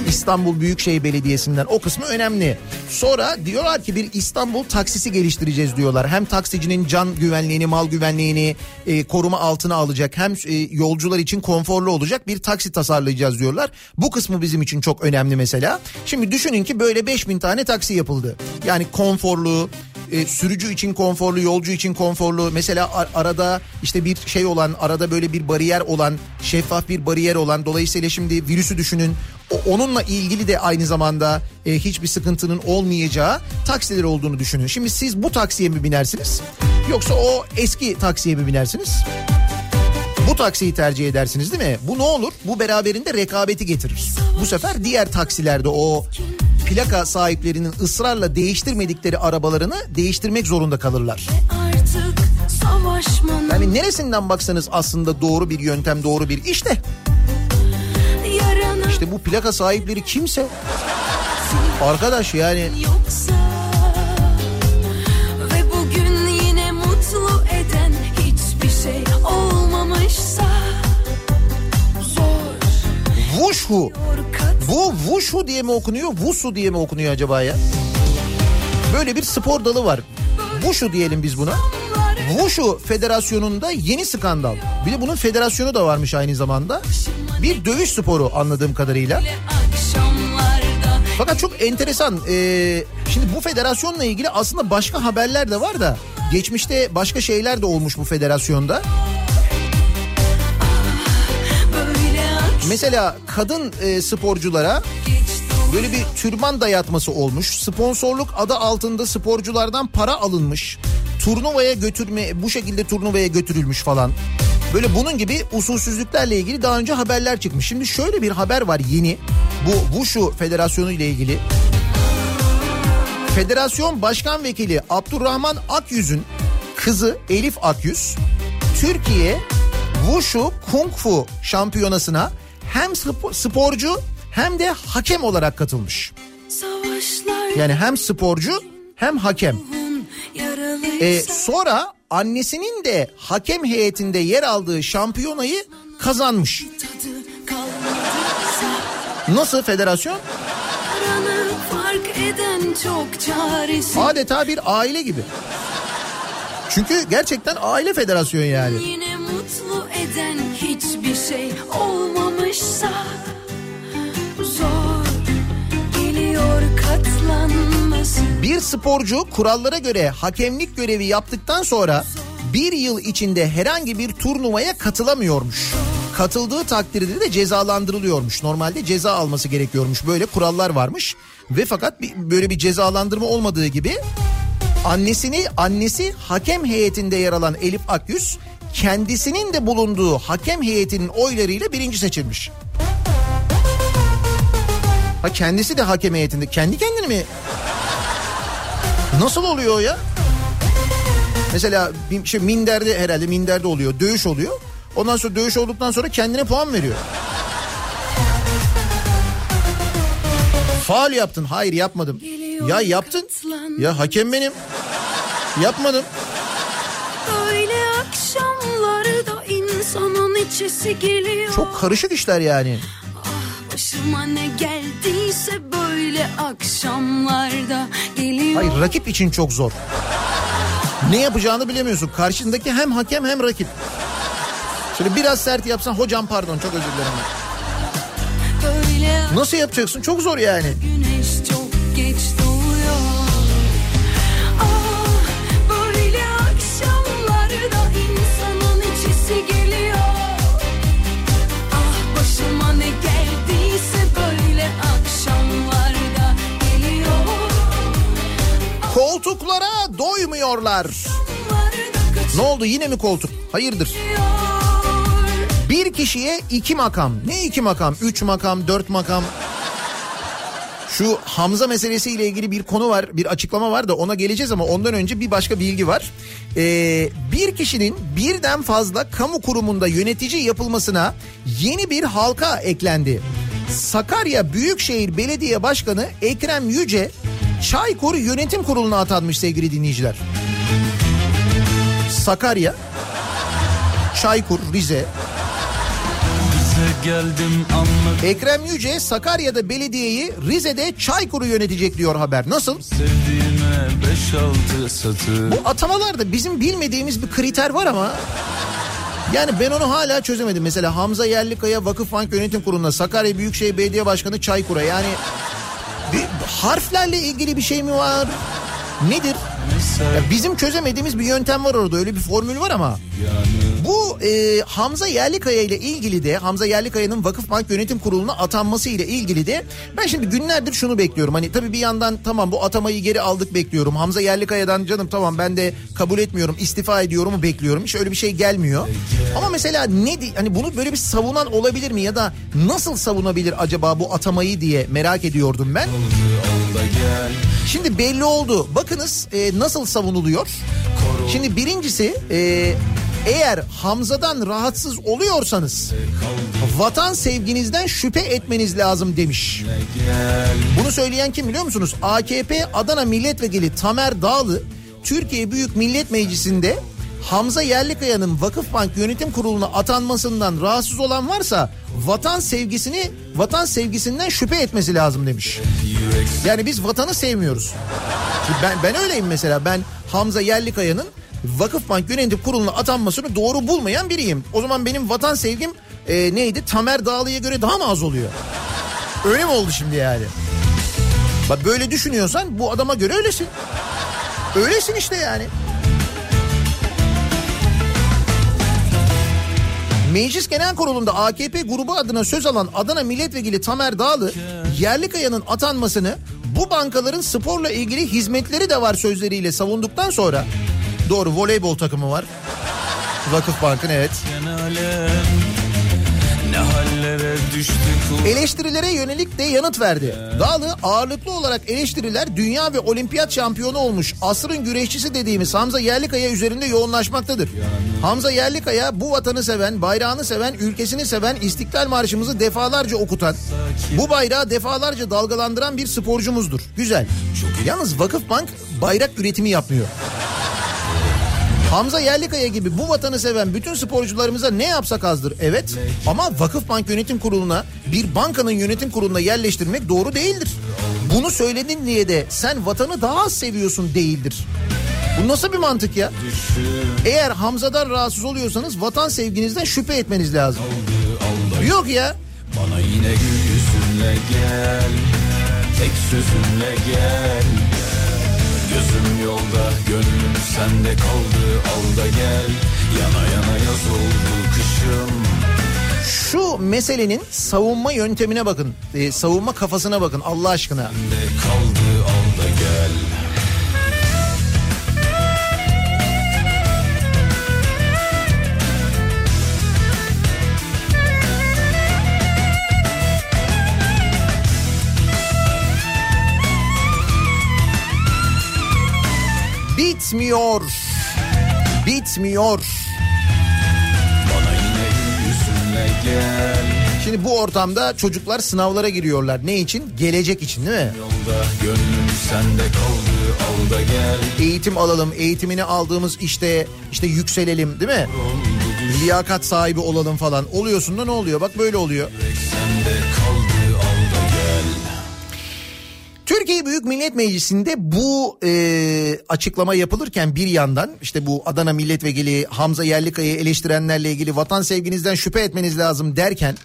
İstanbul Büyükşehir Belediyesi'nden o kısmı önemli. Sonra diyorlar ki bir İstanbul taksisi geliştireceğiz diyorlar. Hem taksicinin can güvenliğini, mal güvenliğini e, koruma altına alacak. Hem e, yolcular için konforlu olacak bir taksi tasarlayacağız diyorlar. Bu kısmı bizim için çok önemli mesela. Şimdi düşünün ki böyle 5000 tane taksi yapıldı. Yani konforlu, e, sürücü için konforlu, yolcu için konforlu. Mesela ar- arada işte bir şey olan, arada böyle bir bariyer olan, şeffaf bir bariyer olan. Dolayısıyla şimdi virüsü düşünün. O- onunla ilgili de aynı zamanda e, hiçbir sıkıntının olmayacağı taksiler olduğunu düşünün. Şimdi siz bu taksiye mi binersiniz? Yoksa o eski taksiye mi binersiniz? Bu taksiyi tercih edersiniz değil mi? Bu ne olur? Bu beraberinde rekabeti getirir. Bu sefer diğer taksilerde o plaka sahiplerinin ısrarla değiştirmedikleri arabalarını değiştirmek zorunda kalırlar. Yani neresinden baksanız aslında doğru bir yöntem, doğru bir işte. İşte bu plaka sahipleri kimse arkadaş yani
yoksa Kat
Bu Wushu diye mi okunuyor, Wusu diye mi okunuyor acaba ya? Böyle bir spor dalı var. Wushu diyelim biz buna. Wushu Federasyonu'nda yeni skandal. Bir de bunun federasyonu da varmış aynı zamanda. Bir dövüş sporu anladığım kadarıyla. Fakat çok enteresan. Ee, şimdi bu federasyonla ilgili aslında başka haberler de var da. Geçmişte başka şeyler de olmuş bu federasyonda. Mesela kadın e, sporculara böyle bir türban dayatması olmuş. Sponsorluk adı altında sporculardan para alınmış. Turnuvaya götürme bu şekilde turnuvaya götürülmüş falan. Böyle bunun gibi usulsüzlüklerle ilgili daha önce haberler çıkmış. Şimdi şöyle bir haber var yeni. Bu Wushu Federasyonu ile ilgili. Federasyon Başkan Vekili Abdurrahman Akyüz'ün kızı Elif Akyüz Türkiye Wushu Kung Fu şampiyonasına hem spo- sporcu hem de hakem olarak katılmış. Yani hem sporcu hem hakem. Ee, sonra annesinin de hakem heyetinde yer aldığı şampiyonayı kazanmış. Nasıl federasyon? Adeta bir aile gibi. Çünkü gerçekten aile federasyonu yani.
Yine mutlu eden hiçbir şey olmamışsa Zor geliyor katlanması
Bir sporcu kurallara göre hakemlik görevi yaptıktan sonra bir yıl içinde herhangi bir turnuvaya katılamıyormuş. Katıldığı takdirde de cezalandırılıyormuş. Normalde ceza alması gerekiyormuş. Böyle kurallar varmış. Ve fakat bir, böyle bir cezalandırma olmadığı gibi annesini annesi hakem heyetinde yer alan Elif Akyüz kendisinin de bulunduğu hakem heyetinin oylarıyla birinci seçilmiş. Ha kendisi de hakem heyetinde. Kendi kendine mi? Nasıl oluyor ya? Mesela bir şey minderde herhalde minderde oluyor. Dövüş oluyor. Ondan sonra dövüş olduktan sonra kendine puan veriyor. Faal yaptın. Hayır yapmadım. Ya yaptın. Ya hakem benim. Yapmadım.
Öyle akşamlarda insanın içesi geliyor.
Çok karışık işler yani.
Başıma ne geldiyse böyle akşamlarda geliyor.
Hayır rakip için çok zor. Ne yapacağını bilemiyorsun. Karşındaki hem hakem hem rakip. Şöyle biraz sert yapsan hocam pardon çok özür dilerim.
Böyle
Nasıl yapacaksın? Çok zor yani.
güneş
Koltuklara doymuyorlar. Ne oldu yine mi koltuk? Hayırdır? Bir kişiye iki makam. Ne iki makam? Üç makam, dört makam. Şu Hamza meselesiyle ilgili bir konu var, bir açıklama var da ona geleceğiz ama ondan önce bir başka bilgi var. Ee, bir kişinin birden fazla kamu kurumunda yönetici yapılmasına yeni bir halka eklendi. Sakarya Büyükşehir Belediye Başkanı Ekrem Yüce Çaykur Yönetim Kurulu'na atanmış sevgili dinleyiciler. Sakarya, Çaykur, Rize,
geldim anladım
Ekrem Yüce Sakarya'da belediyeyi Rize'de Çaykur'u yönetecek diyor haber. Nasıl? Bu atamalarda bizim bilmediğimiz bir kriter var ama yani ben onu hala çözemedim. Mesela Hamza Yerlikaya Vakıfbank Yönetim Kurulu'na Sakarya Büyükşehir Belediye Başkanı Çaykur'a yani bir harflerle ilgili bir şey mi var? Nedir? Ya bizim çözemediğimiz bir yöntem var orada öyle bir formül var ama bu e, Hamza Yerlikaya ile ilgili de Hamza Yerlikaya'nın Vakıfbank Yönetim Kurulu'na atanması ile ilgili de ben şimdi günlerdir şunu bekliyorum. Hani tabii bir yandan tamam bu atamayı geri aldık bekliyorum. Hamza Yerlikaya'dan canım tamam ben de kabul etmiyorum istifa ediyorumu bekliyorum. Hiç öyle bir şey gelmiyor. Ama mesela ne hani bunu böyle bir savunan olabilir mi ya da nasıl savunabilir acaba bu atamayı diye merak ediyordum ben. Şimdi belli oldu. Bakınız e, nasıl savunuluyor. Şimdi birincisi e, eğer Hamza'dan rahatsız oluyorsanız vatan sevginizden şüphe etmeniz lazım demiş. Bunu söyleyen kim biliyor musunuz? AKP Adana Milletvekili Tamer Dağlı Türkiye Büyük Millet Meclisi'nde Hamza Yerlikaya'nın Vakıfbank Yönetim Kurulu'na atanmasından rahatsız olan varsa vatan sevgisini vatan sevgisinden şüphe etmesi lazım demiş. Yani biz vatanı sevmiyoruz. Ben ben öyleyim mesela. Ben Hamza Yerlikaya'nın Vakıfbank Yönetim Kurulu'na atanmasını doğru bulmayan biriyim. O zaman benim vatan sevgim e, neydi? Tamer Dağlı'ya göre daha mı az oluyor? Öyle mi oldu şimdi yani? Bak böyle düşünüyorsan bu adama göre öylesin. Öylesin işte yani. Meclis Genel Kurulu'nda AKP grubu adına söz alan Adana Milletvekili Tamer Dağlı, Yerlikaya'nın atanmasını bu bankaların sporla ilgili hizmetleri de var sözleriyle savunduktan sonra doğru voleybol takımı var. Vakıfbank'ın evet.
alem Ne hallere düştük
Eleştirilere yönelik de yanıt verdi. Dağlı ağırlıklı olarak eleştiriler dünya ve olimpiyat şampiyonu olmuş asrın güreşçisi dediğimiz Hamza Yerlikaya üzerinde yoğunlaşmaktadır. Hamza Yerlikaya bu vatanı seven, bayrağını seven, ülkesini seven, İstiklal Marşımızı defalarca okutan, bu bayrağı defalarca dalgalandıran bir sporcumuzdur. Güzel. Yalnız Vakıfbank bayrak üretimi yapmıyor. Hamza Yerlikaya gibi bu vatanı seven bütün sporcularımıza ne yapsak azdır. Evet ama Vakıfbank Yönetim Kurulu'na bir bankanın yönetim kuruluna yerleştirmek doğru değildir. Bunu söyledin diye de sen vatanı daha az seviyorsun değildir. Bu nasıl bir mantık ya? Eğer Hamza'dan rahatsız oluyorsanız vatan sevginizden şüphe etmeniz lazım. Yok ya.
Bana yine gül yüzünle gel Tek sözünle gel Gözüm yolda gönlüm sende kaldı Al da gel Yana yana yaz oldu kışım
Şu meselenin savunma yöntemine bakın. Ee, savunma kafasına bakın Allah aşkına.
Kaldı al da gel
Bitmiyor. bitmiyor.
Bana yine yüzünle gel
Şimdi bu ortamda çocuklar sınavlara giriyorlar. Ne için? Gelecek için değil mi?
Yolda gönlüm sende kaldı al da gel
Eğitim alalım, eğitimini aldığımız işte işte yükselelim değil mi? Liyakat sahibi olalım falan. Oluyorsun da ne oluyor? Bak böyle oluyor.
Sende
Türkiye Büyük Millet Meclisi'nde bu e, açıklama yapılırken bir yandan işte bu Adana Milletvekili Hamza Yerlikaya'yı eleştirenlerle ilgili vatan sevginizden şüphe etmeniz lazım derken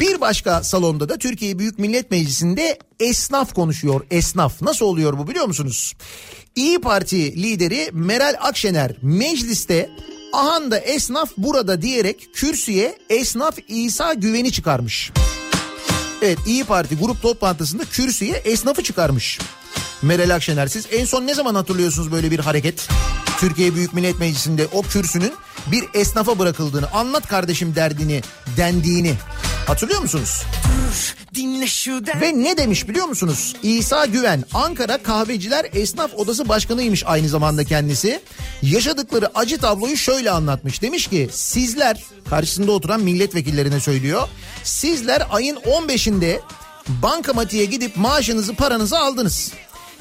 bir başka salonda da Türkiye Büyük Millet Meclisi'nde esnaf konuşuyor. Esnaf nasıl oluyor bu biliyor musunuz? İyi Parti lideri Meral Akşener mecliste ahanda esnaf burada diyerek kürsüye esnaf İsa Güven'i çıkarmış. Evet İyi Parti grup toplantısında kürsüye esnafı çıkarmış. Meral Akşener siz en son ne zaman hatırlıyorsunuz böyle bir hareket? Türkiye Büyük Millet Meclisi'nde o kürsünün bir esnafa bırakıldığını anlat kardeşim derdini dendiğini hatırlıyor musunuz?
Dinle şu.
Ve ne demiş biliyor musunuz? İsa Güven Ankara Kahveciler Esnaf Odası Başkanıymış aynı zamanda kendisi. Yaşadıkları acı tabloyu şöyle anlatmış. Demiş ki sizler karşısında oturan milletvekillerine söylüyor. Sizler ayın 15'inde bankamatiğe gidip maaşınızı paranızı aldınız.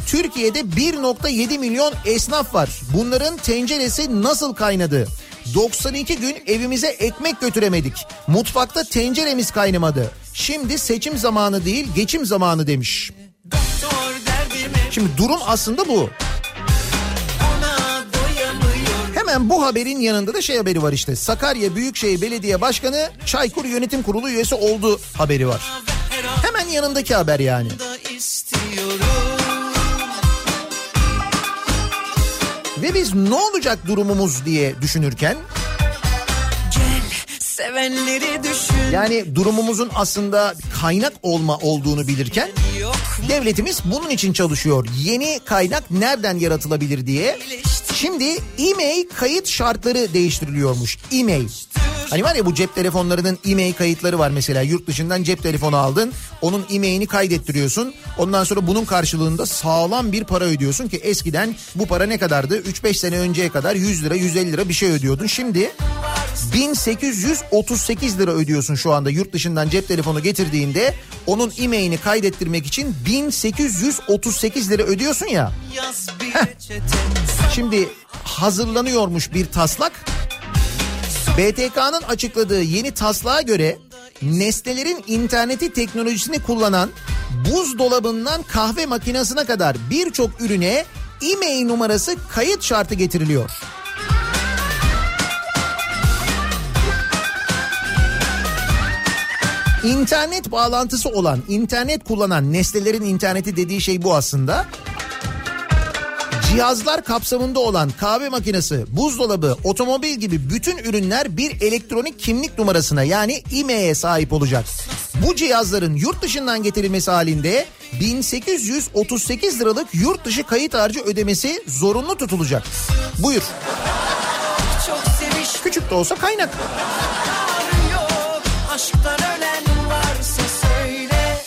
Türkiye'de 1.7 milyon esnaf var. Bunların tenceresi nasıl kaynadı? 92 gün evimize ekmek götüremedik. Mutfakta tenceremiz kaynamadı. Şimdi seçim zamanı değil geçim zamanı demiş. Şimdi durum aslında bu. Hemen bu haberin yanında da şey haberi var işte. Sakarya Büyükşehir Belediye Başkanı Çaykur Yönetim Kurulu üyesi oldu haberi var.
Her
Hemen yanındaki haber yani. Ve biz ne olacak durumumuz diye düşünürken yani durumumuzun aslında kaynak olma olduğunu bilirken devletimiz bunun için çalışıyor. Yeni kaynak nereden yaratılabilir diye. Şimdi e-mail kayıt şartları değiştiriliyormuş. E-mail. Hani var ya bu cep telefonlarının e-mail kayıtları var mesela yurt dışından cep telefonu aldın onun e-mailini kaydettiriyorsun ondan sonra bunun karşılığında sağlam bir para ödüyorsun ki eskiden bu para ne kadardı 3-5 sene önceye kadar 100 lira 150 lira bir şey ödüyordun şimdi 1838 lira ödüyorsun şu anda yurt dışından cep telefonu getirdiğinde onun e-mailini kaydettirmek için 1838 lira ödüyorsun ya.
reçete.
Şimdi hazırlanıyormuş bir taslak. BTK'nın açıkladığı yeni taslağa göre nesnelerin interneti teknolojisini kullanan buzdolabından kahve makinesine kadar birçok ürüne e-mail numarası kayıt şartı getiriliyor. İnternet bağlantısı olan, internet kullanan nesnelerin interneti dediği şey bu aslında. Cihazlar kapsamında olan kahve makinesi, buzdolabı, otomobil gibi bütün ürünler bir elektronik kimlik numarasına yani IMEI'ye sahip olacak. Bu cihazların yurt dışından getirilmesi halinde 1838 liralık yurt dışı kayıt harcı ödemesi zorunlu tutulacak. Buyur. Küçük de olsa kaynak.
yok. Aşktan ölen varsa söyle.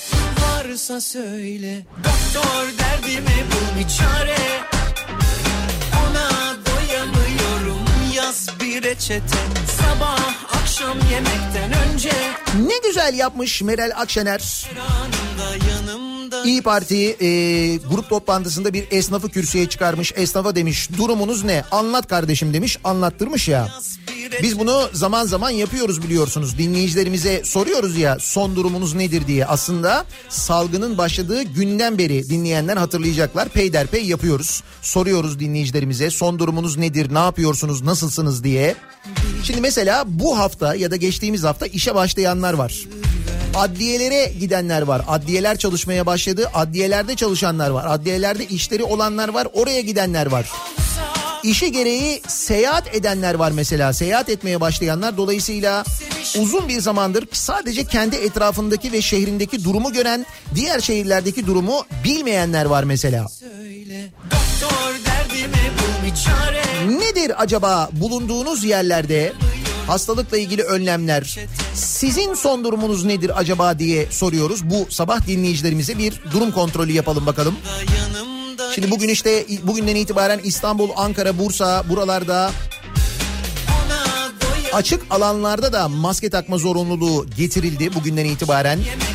Varsa söyle. Doktor derdime bul bir çare. Yaz bir reçete. Sabah akşam yemekten önce.
Ne güzel yapmış Meral Akşener. İyi Parti e, grup toplantısında bir esnafı kürsüye çıkarmış. Esnafa demiş durumunuz ne? Anlat kardeşim demiş. Anlattırmış ya. Biz bunu zaman zaman yapıyoruz biliyorsunuz. Dinleyicilerimize soruyoruz ya son durumunuz nedir diye. Aslında salgının başladığı günden beri dinleyenler hatırlayacaklar. Peyderpey yapıyoruz. Soruyoruz dinleyicilerimize son durumunuz nedir? Ne yapıyorsunuz? Nasılsınız diye. Şimdi mesela bu hafta ya da geçtiğimiz hafta işe başlayanlar var. Adliyelere gidenler var. Adliyeler çalışmaya başladı. Adliyelerde çalışanlar var. Adliyelerde işleri olanlar var. Oraya gidenler var. İşi gereği seyahat edenler var mesela. Seyahat etmeye başlayanlar dolayısıyla uzun bir zamandır sadece kendi etrafındaki ve şehrindeki durumu gören, diğer şehirlerdeki durumu bilmeyenler var mesela.
Söyle. Doktor.
Nedir acaba bulunduğunuz yerlerde hastalıkla ilgili önlemler? Sizin son durumunuz nedir acaba diye soruyoruz. Bu sabah dinleyicilerimize bir durum kontrolü yapalım bakalım. Şimdi bugün işte bugünden itibaren İstanbul, Ankara, Bursa buralarda Açık alanlarda da maske takma zorunluluğu getirildi bugünden itibaren.
Yemekten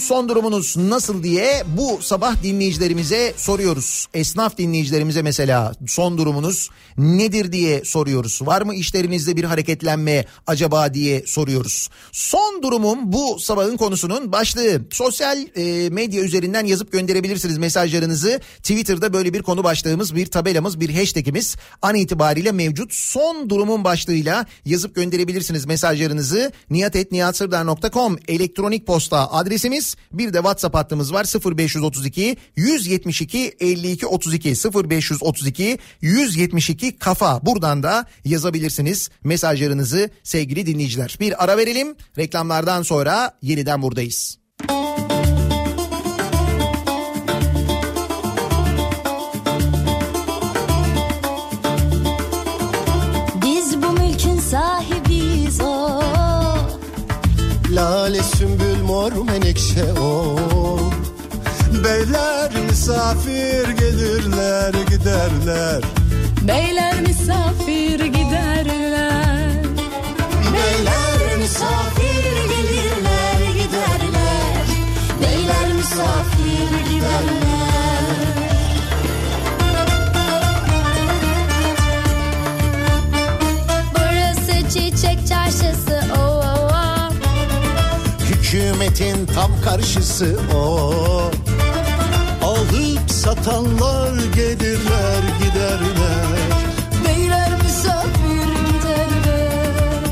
Son durumunuz nasıl diye bu sabah dinleyicilerimize soruyoruz. Esnaf dinleyicilerimize mesela son durumunuz nedir diye soruyoruz. Var mı işlerinizde bir hareketlenme acaba diye soruyoruz. Son durumum bu sabahın konusunun başlığı. Sosyal e, medya üzerinden yazıp gönderebilirsiniz mesajlarınızı. Twitter'da böyle bir konu başlığımız, bir tabelamız, bir hashtagimiz an itibariyle mevcut. Son durumun başlığıyla yazıp gönderebilirsiniz mesajlarınızı. niyatetniyatsırdar.com elektronik posta adresimiz. Bir de WhatsApp hattımız var 0532 172 52 32 0532 172 kafa. Buradan da yazabilirsiniz mesajlarınızı sevgili dinleyiciler. Bir ara verelim. Reklamlardan sonra yeniden buradayız.
Biz
mor menekşe o Beyler misafir gelirler giderler.
Beyler misafir giderler. Beyler misafir gelirler giderler. Beyler misafir giderler
Hükümetin tam karşısı o. Alıp satanlar gelirler giderler.
Beyler misafir giderler.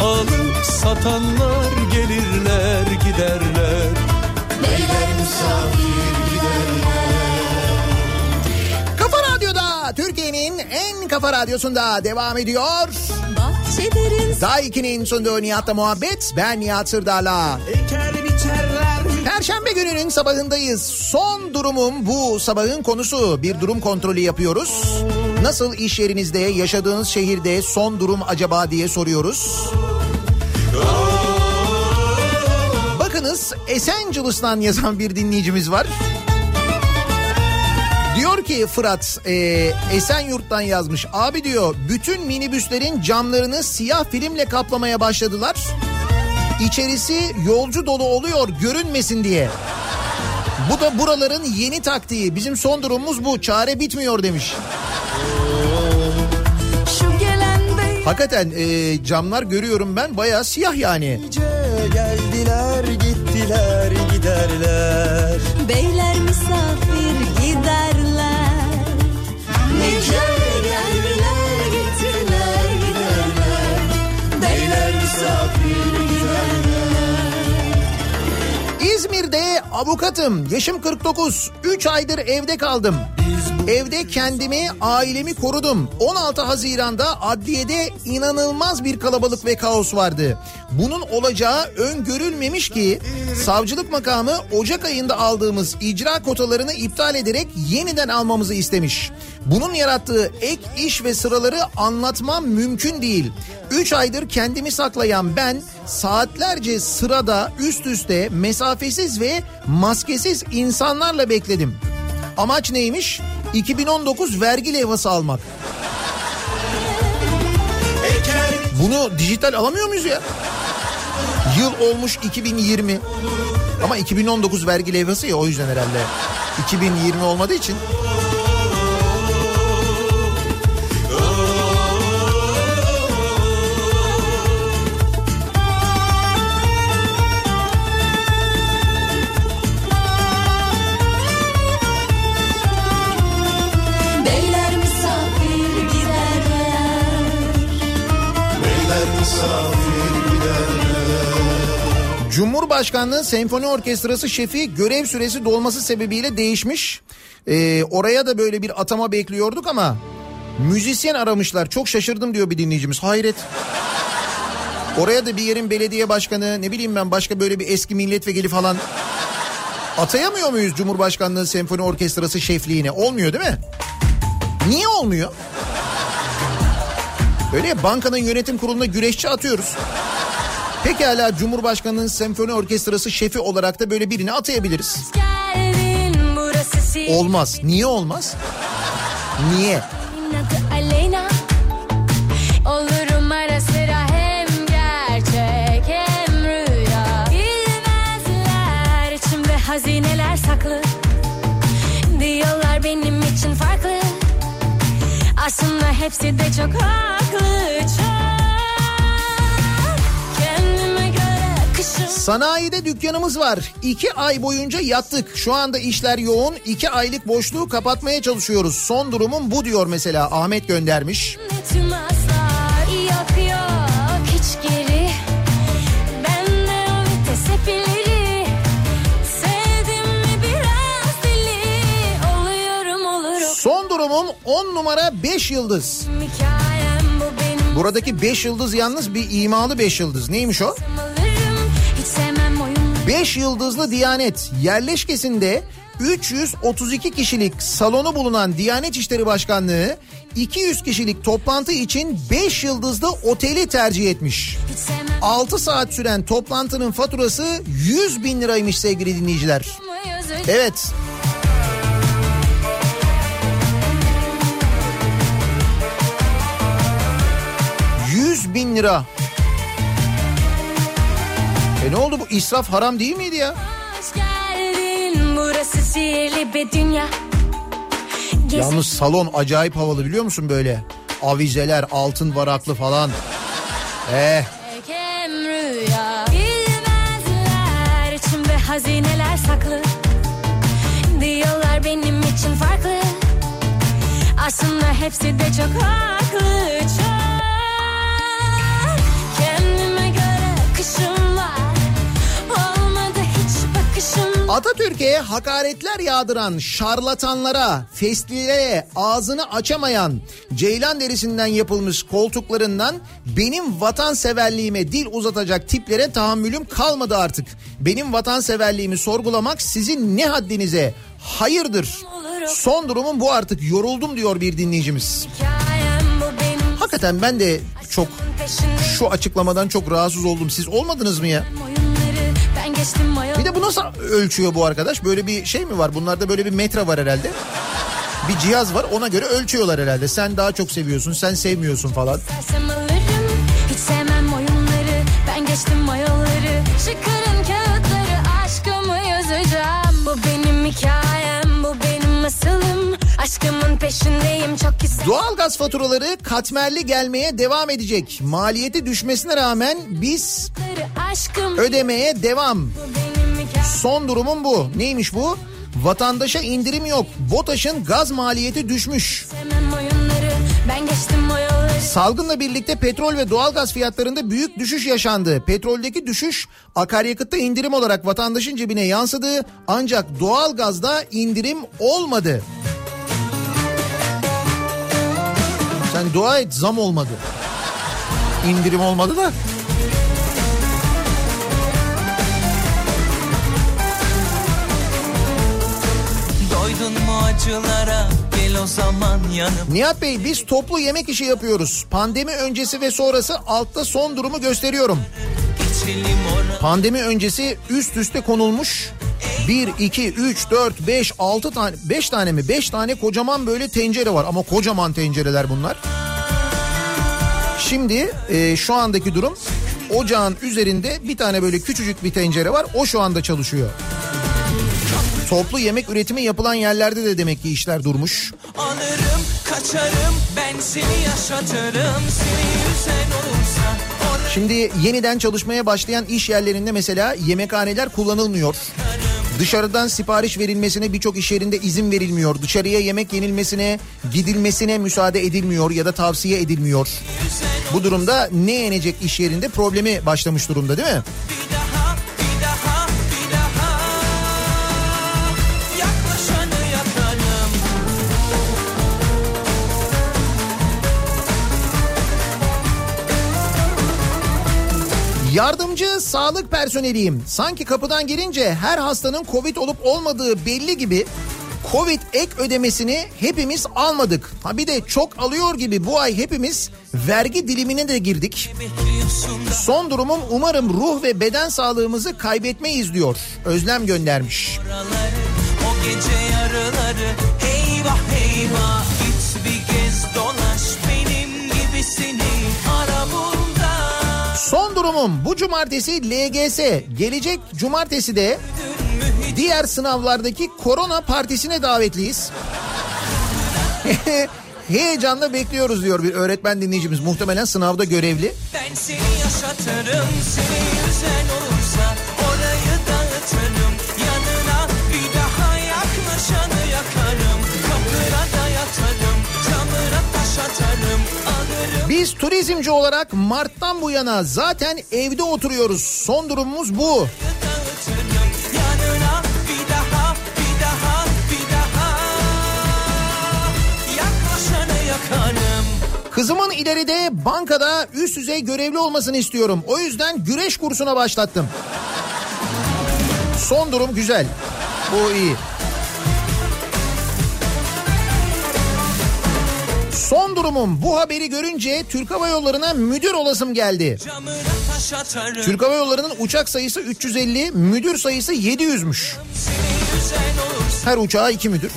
Alıp satanlar
Türkiye'nin en kafa radyosunda devam ediyor. 2'nin sunduğu Nihat'la muhabbet. Ben Nihat Sırdar'la. Perşembe gününün sabahındayız. Son durumum bu sabahın konusu. Bir durum kontrolü yapıyoruz. Nasıl iş yerinizde, yaşadığınız şehirde son durum acaba diye soruyoruz. Bakınız Esencilis'ten yazan bir dinleyicimiz var. Ki Fırat e, Esenyurt'tan yazmış. Abi diyor bütün minibüslerin camlarını siyah filmle kaplamaya başladılar. İçerisi yolcu dolu oluyor görünmesin diye. Bu da buraların yeni taktiği. Bizim son durumumuz bu. Çare bitmiyor demiş.
şu gelen bey
Hakikaten e, camlar görüyorum ben bayağı siyah yani.
Geldiler gittiler giderler
Beyler misafir giderler
İzmir'de avukatım. Yaşım 49. 3 aydır evde kaldım. Evde kendimi, ailemi korudum. 16 Haziran'da adliyede inanılmaz bir kalabalık ve kaos vardı. Bunun olacağı öngörülmemiş ki savcılık makamı Ocak ayında aldığımız icra kotalarını iptal ederek yeniden almamızı istemiş. Bunun yarattığı ek iş ve sıraları anlatmam mümkün değil. 3 aydır kendimi saklayan ben saatlerce sırada üst üste mesafesiz ve maskesiz insanlarla bekledim. Amaç neymiş? 2019 vergi levhası almak. Bunu dijital alamıyor muyuz ya? Yıl olmuş 2020. Ama 2019 vergi levhası ya o yüzden herhalde. 2020 olmadığı için. Cumhurbaşkanlığı Senfoni Orkestrası şefi görev süresi dolması sebebiyle değişmiş. Ee, oraya da böyle bir atama bekliyorduk ama müzisyen aramışlar. Çok şaşırdım diyor bir dinleyicimiz. Hayret. Oraya da bir yerin belediye başkanı ne bileyim ben başka böyle bir eski milletvekili falan atayamıyor muyuz Cumhurbaşkanlığı Senfoni Orkestrası şefliğine? Olmuyor değil mi? Niye olmuyor? Böyle ya, bankanın yönetim kuruluna güreşçi atıyoruz. Pekala Cumhurbaşkanı'nın senfoni orkestrası şefi olarak da böyle birini atayabiliriz. Olmaz. Niye olmaz? Niye?
Olurum ara sıra hem gerçek hem rüya Bilmezler içimde hazineler saklı Diyorlar benim için farklı Aslında hepsi de çok haklı Çok
Sanayide dükkanımız var. İki ay boyunca yattık. Şu anda işler yoğun. İki aylık boşluğu kapatmaya çalışıyoruz. Son durumum bu diyor mesela Ahmet göndermiş.
Yok yok hiç geri
Son durumum 10 numara 5 yıldız. Buradaki 5 yıldız yalnız bir imalı 5 yıldız. Neymiş o? 5 yıldızlı Diyanet yerleşkesinde 332 kişilik salonu bulunan Diyanet İşleri Başkanlığı 200 kişilik toplantı için 5 yıldızlı oteli tercih etmiş.
Hiç sevmem
6 saat süren toplantının faturası 100 bin liraymış sevgili dinleyiciler. Evet. Bin lira. E ne oldu bu israf haram değil miydi ya? Yalnız salon acayip havalı biliyor musun böyle? Avizeler altın varaklı falan. Eh
hazineler saklı Diyorlar benim için farklı Aslında hepsi de çok haklı Çok
Atatürk'e hakaretler yağdıran şarlatanlara, festlilere ağzını açamayan ceylan derisinden yapılmış koltuklarından benim vatanseverliğime dil uzatacak tiplere tahammülüm kalmadı artık. Benim vatanseverliğimi sorgulamak sizin ne haddinize? Hayırdır? Son durumum bu artık yoruldum diyor bir dinleyicimiz. Hakikaten ben de çok şu açıklamadan çok rahatsız oldum. Siz olmadınız mı ya? Bir de bu nasıl ölçüyor bu arkadaş? Böyle bir şey mi var? Bunlarda böyle bir metre var herhalde. Bir cihaz var ona göre ölçüyorlar herhalde. Sen daha çok seviyorsun, sen sevmiyorsun falan.
Aşkımın peşindeyim çok istedim
Doğalgaz faturaları katmerli gelmeye devam edecek. Maliyeti düşmesine rağmen biz
Aşkım
ödemeye devam. Son durumum bu. Neymiş bu? Vatandaşa indirim yok. BOTAŞ'ın gaz maliyeti düşmüş. Salgınla birlikte petrol ve doğalgaz fiyatlarında büyük düşüş yaşandı. Petroldeki düşüş akaryakıtta indirim olarak vatandaşın cebine yansıdı. Ancak doğalgazda indirim olmadı. Sen dua et zam olmadı. İndirim olmadı da.
Doydun mu acılara gel o zaman yanıma
Nihat Bey biz toplu yemek işi yapıyoruz. Pandemi öncesi ve sonrası altta son durumu gösteriyorum. Pandemi öncesi üst üste konulmuş 1, 2, 3, 4, 5, 6 tane 5 tane mi? 5 tane kocaman böyle tencere var ama kocaman tencereler bunlar. Şimdi e, şu andaki durum ocağın üzerinde bir tane böyle küçücük bir tencere var. O şu anda çalışıyor. Toplu yemek üretimi yapılan yerlerde de demek ki işler durmuş.
Alırım kaçarım ben seni yaşatırım Seni yüzen olursa
Şimdi yeniden çalışmaya başlayan iş yerlerinde mesela yemekhaneler kullanılmıyor. Dışarıdan sipariş verilmesine birçok iş yerinde izin verilmiyor. Dışarıya yemek yenilmesine, gidilmesine müsaade edilmiyor ya da tavsiye edilmiyor. Bu durumda ne yenecek iş yerinde problemi başlamış durumda değil mi? Yardımcı sağlık personeliyim. Sanki kapıdan girince her hastanın Covid olup olmadığı belli gibi Covid ek ödemesini hepimiz almadık. Ha bir de çok alıyor gibi bu ay hepimiz vergi dilimine de girdik. Son durumum umarım ruh ve beden sağlığımızı kaybetmeyiz diyor. Özlem göndermiş.
O gece yarıları Eyvah eyvah
durumum bu cumartesi LGS gelecek cumartesi de diğer sınavlardaki korona partisine davetliyiz. [LAUGHS] Heyecanla bekliyoruz diyor bir öğretmen dinleyicimiz muhtemelen sınavda görevli.
Ben seni yaşatırım seni yüzen olursa
Biz turizmci olarak Mart'tan bu yana zaten evde oturuyoruz. Son durumumuz bu. Kızımın ileride bankada üst düzey görevli olmasını istiyorum. O yüzden güreş kursuna başlattım. Son durum güzel. Bu iyi. Son durumum bu haberi görünce Türk Hava Yolları'na müdür olasım geldi. Türk Hava Yolları'nın uçak sayısı 350, müdür sayısı 700'müş.
seni yüzen olursa
Her uçağa iki müdür.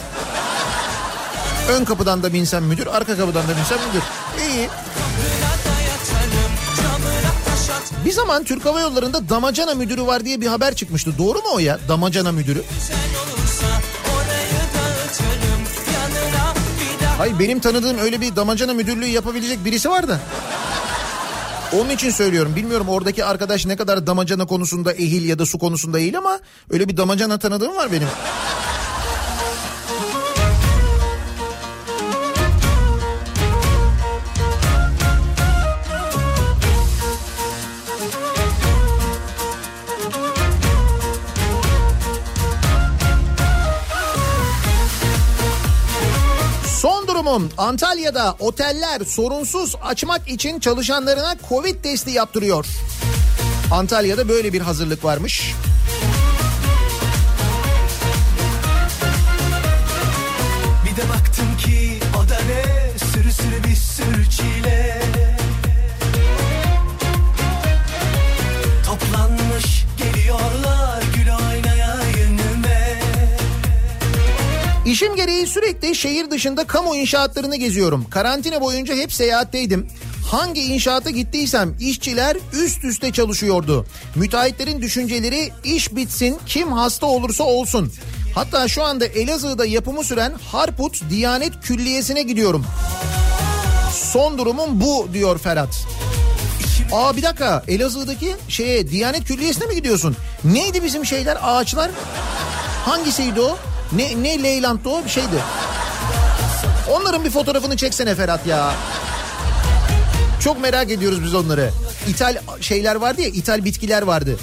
Ön kapıdan da binsen müdür, arka kapıdan da binsen müdür. İyi. Bir zaman Türk Hava Yolları'nda damacana müdürü var diye bir haber çıkmıştı. Doğru mu o ya? Damacana müdürü.
Sen
Hayır benim tanıdığım öyle bir damacana müdürlüğü yapabilecek birisi var da. Onun için söylüyorum. Bilmiyorum oradaki arkadaş ne kadar damacana konusunda ehil ya da su konusunda değil ama öyle bir damacana tanıdığım var benim. Durumum Antalya'da oteller sorunsuz açmak için çalışanlarına Covid testi yaptırıyor. Antalya'da böyle bir hazırlık varmış.
Bir de baktım ki o da ne Sürü sürü bir sürü çile
İşim gereği sürekli şehir dışında kamu inşaatlarını geziyorum. Karantina boyunca hep seyahatteydim. Hangi inşaata gittiysem işçiler üst üste çalışıyordu. Müteahhitlerin düşünceleri iş bitsin kim hasta olursa olsun. Hatta şu anda Elazığ'da yapımı süren Harput Diyanet Külliyesi'ne gidiyorum. Son durumum bu diyor Ferhat. Aa bir dakika Elazığ'daki şeye Diyanet Külliyesi'ne mi gidiyorsun? Neydi bizim şeyler ağaçlar? Hangisiydi o? Ne, ne Leyland'dı o bir şeydi. Onların bir fotoğrafını çeksene Ferhat ya. Çok merak ediyoruz biz onları. İthal şeyler vardı ya, ithal bitkiler vardı.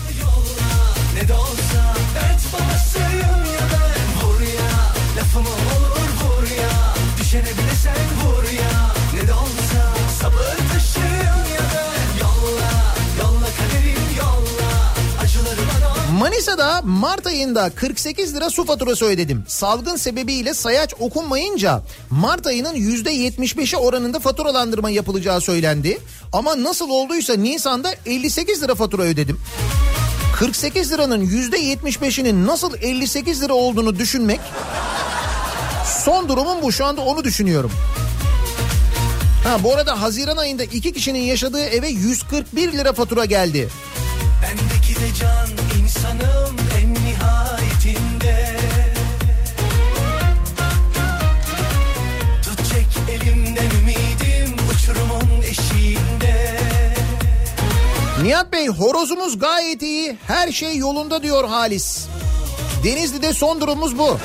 Düşene bile sen vur
Manisa'da Mart ayında 48 lira su faturası ödedim. Salgın sebebiyle sayaç okunmayınca Mart ayının %75'i oranında faturalandırma yapılacağı söylendi. Ama nasıl olduysa Nisan'da 58 lira fatura ödedim. 48 liranın %75'inin nasıl 58 lira olduğunu düşünmek son durumum bu şu anda onu düşünüyorum. Ha bu arada Haziran ayında iki kişinin yaşadığı eve 141 lira fatura geldi.
Bendeki de can
Nihat Bey horozumuz gayet iyi her şey yolunda diyor Halis. Denizli'de son durumumuz bu.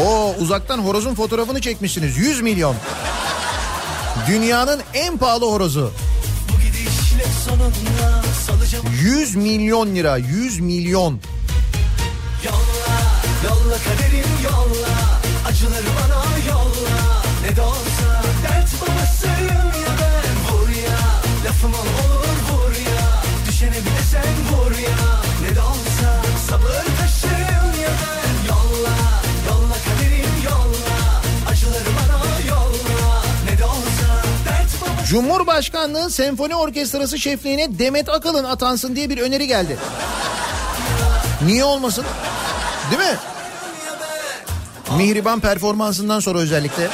O uzaktan horozun fotoğrafını çekmişsiniz 100 milyon. Dünyanın en pahalı horozu.
Bu gidişle sonunda salacağım
100 milyon lira 100 milyon.
Yolla yolla kaderim yolla Acıları bana yolla Ne de
Cumhurbaşkanlığı Senfoni Orkestrası şefliğine Demet Akalın atansın diye bir öneri geldi. Niye olmasın? Değil mi? Mihriban performansından sonra özellikle.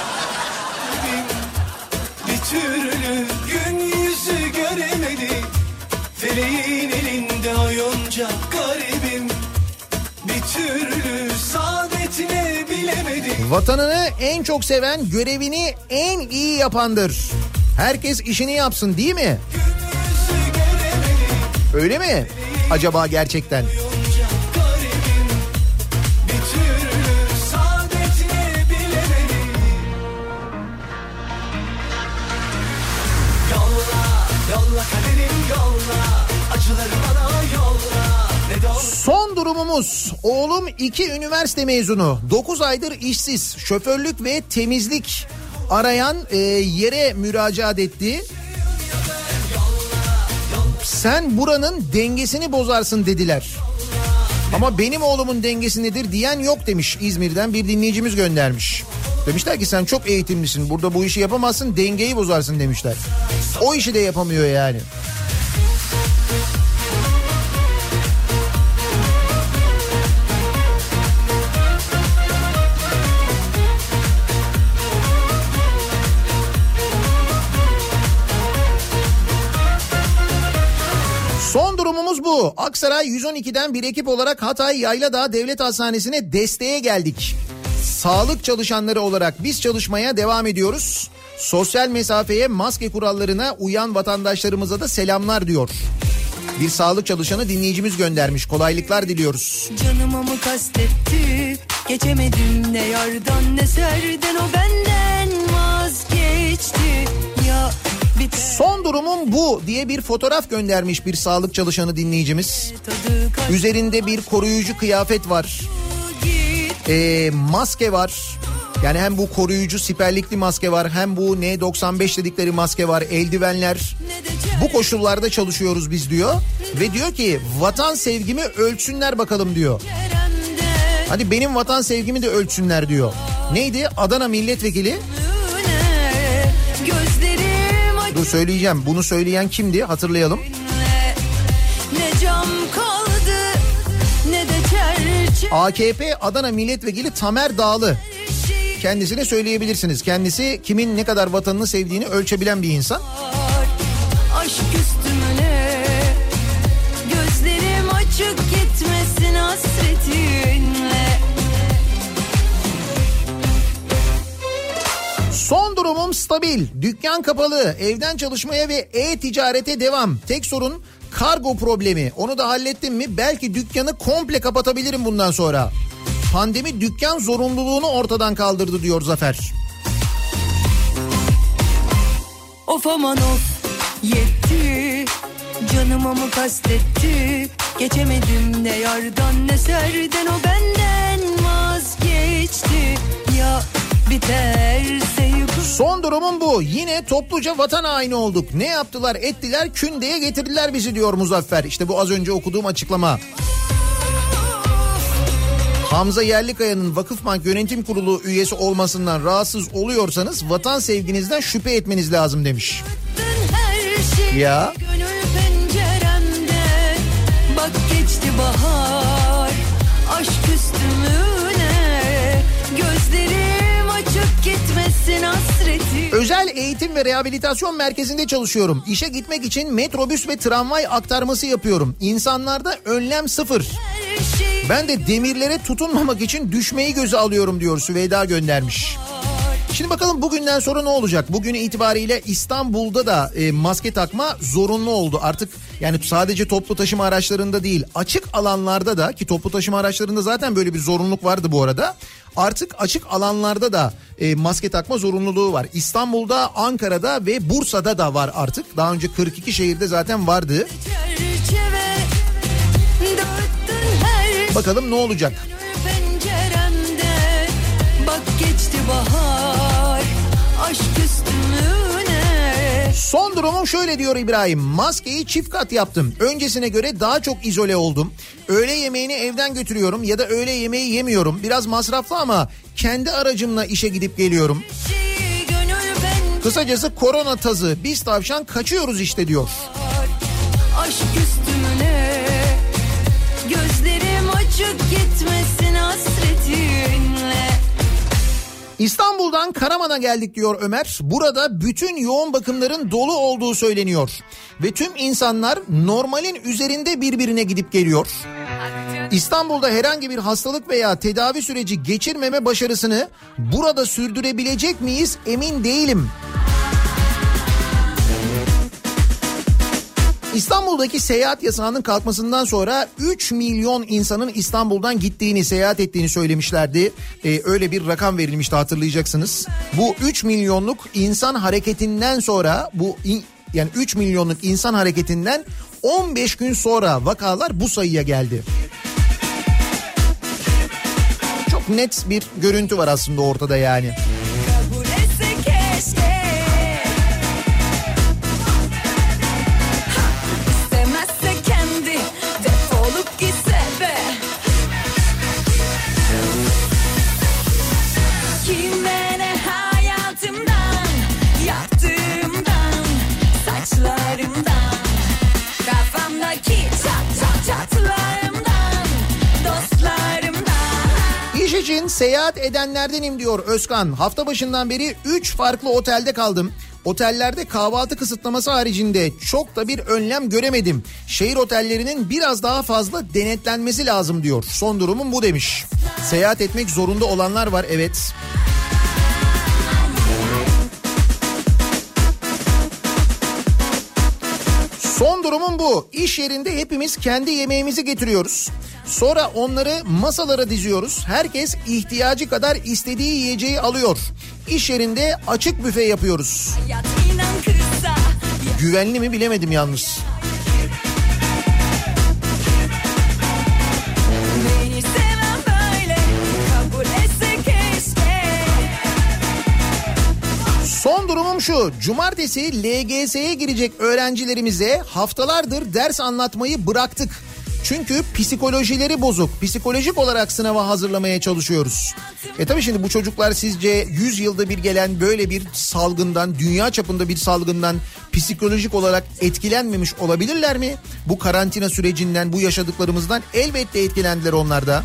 Bir türlü gün yüzü göremedik
Feleğin elinde oyuncak garibim Bir türlü saadetine bilemedim
Vatanını en çok seven görevini en iyi yapandır. Herkes işini yapsın değil mi? Öyle mi? Acaba gerçekten? Son durumumuz oğlum iki üniversite mezunu 9 aydır işsiz şoförlük ve temizlik arayan e, yere müracaat etti. Sen buranın dengesini bozarsın dediler. Ama benim oğlumun dengesi nedir diyen yok demiş İzmir'den bir dinleyicimiz göndermiş. Demişler ki sen çok eğitimlisin burada bu işi yapamazsın dengeyi bozarsın demişler. O işi de yapamıyor yani. Bu. Aksaray 112'den bir ekip olarak Hatay Yayladağ Devlet Hastanesi'ne desteğe geldik. Sağlık çalışanları olarak biz çalışmaya devam ediyoruz. Sosyal mesafeye, maske kurallarına uyan vatandaşlarımıza da selamlar diyor. Bir sağlık çalışanı dinleyicimiz göndermiş. Kolaylıklar diliyoruz.
Canıma mı kastetti Geçemedim ne yardan ne serden O benden
Son durumum bu diye bir fotoğraf göndermiş bir sağlık çalışanı dinleyicimiz. Üzerinde bir koruyucu kıyafet var. Ee, maske var. Yani hem bu koruyucu siperlikli maske var hem bu N95 dedikleri maske var eldivenler. Bu koşullarda çalışıyoruz biz diyor. Ve diyor ki vatan sevgimi ölçsünler bakalım diyor. Hadi benim vatan sevgimi de ölçsünler diyor. Neydi? Adana milletvekili. Dur söyleyeceğim. Bunu söyleyen kimdi? Hatırlayalım.
Ne cam kaldı Ne de çerçeve
AKP Adana milletvekili Tamer Dağlı. Kendisine söyleyebilirsiniz. Kendisi kimin ne kadar vatanını sevdiğini ölçebilen bir insan. Durumum stabil. Dükkan kapalı. Evden çalışmaya ve e-ticarete devam. Tek sorun kargo problemi. Onu da hallettim mi belki dükkanı komple kapatabilirim bundan sonra. Pandemi dükkan zorunluluğunu ortadan kaldırdı diyor Zafer.
Of aman of yetti Canıma mı kastetti Geçemedim ne yardan ne serden O benden vazgeçti Ya
Son durumum bu. Yine topluca vatan haini olduk. Ne yaptılar ettiler kündeye getirdiler bizi diyor Muzaffer. İşte bu az önce okuduğum açıklama. Hamza Yerlikaya'nın Vakıfbank Yönetim Kurulu üyesi olmasından rahatsız oluyorsanız vatan sevginizden şüphe etmeniz lazım demiş. Ya.
Bak geçti bahar Aşk üstümüne Gözlerim
Özel eğitim ve rehabilitasyon merkezinde çalışıyorum. İşe gitmek için metrobüs ve tramvay aktarması yapıyorum. İnsanlarda önlem sıfır.
Şey
Ben de demirlere tutunmamak için düşmeyi göze alıyorum diyor Süveyda göndermiş. Şimdi bakalım bugünden sonra ne olacak? Bugün itibariyle İstanbul'da da e, maske takma zorunlu oldu. Artık yani sadece toplu taşıma araçlarında değil açık alanlarda da ki toplu taşıma araçlarında zaten böyle bir zorunluluk vardı bu arada. Artık açık alanlarda da e, maske takma zorunluluğu var. İstanbul'da, Ankara'da ve Bursa'da da var artık. Daha önce 42 şehirde zaten vardı.
çerçeve
Bakalım ne olacak?
Geçti bahar Aşk üstümüne
Son durumum şöyle diyor İbrahim. Maskeyi çift kat yaptım. Öncesine göre daha çok izole oldum. Öğle yemeğini evden götürüyorum ya da öğle yemeği yemiyorum. Biraz masraflı ama kendi aracımla işe gidip geliyorum. Kısacası korona tazı biz tavşan kaçıyoruz işte diyor.
Aşk üstümüne Gözlerim açık gitmesin hasretinle
İstanbul'dan Karaman'a geldik diyor Ömer. Burada bütün yoğun bakımların dolu olduğu söyleniyor. Ve tüm insanlar normalin üzerinde birbirine gidip geliyor. İstanbul'da herhangi bir hastalık veya tedavi süreci geçirmeme başarısını burada sürdürebilecek miyiz emin değilim. İstanbul'daki seyahat yasağının kalkmasından sonra 3 milyon insanın İstanbul'dan gittiğini, seyahat ettiğini söylemişlerdi. Ee, öyle bir rakam verilmişti hatırlayacaksınız. Bu 3 milyonluk insan hareketinden sonra bu yani 3 milyonluk insan hareketinden 15 gün sonra vakalar bu sayıya geldi. Çok net bir görüntü var aslında ortada yani. Seyahat edenlerdenim diyor Özkan. Hafta başından beri 3 farklı otelde kaldım. Otellerde kahvaltı kısıtlaması haricinde çok da bir önlem göremedim. Şehir otellerinin biraz daha fazla denetlenmesi lazım diyor. Son durumum bu demiş. Seyahat etmek zorunda olanlar var evet. Son durumum bu. İş yerinde hepimiz kendi yemeğimizi getiriyoruz. Sonra onları masalara diziyoruz. Herkes ihtiyacı kadar istediği yiyeceği alıyor. İş yerinde açık büfe yapıyoruz. Güvenli mi bilemedim yalnız. Durumum şu. Cumartesi LGS'ye girecek öğrencilerimize haftalardır ders anlatmayı bıraktık. Çünkü psikolojileri bozuk. Psikolojik olarak sınava hazırlamaya çalışıyoruz. E tabii şimdi bu çocuklar sizce 100 yılda bir gelen böyle bir salgından, dünya çapında bir salgından psikolojik olarak etkilenmemiş olabilirler mi? Bu karantina sürecinden, bu yaşadıklarımızdan elbette etkilendiler onlar da.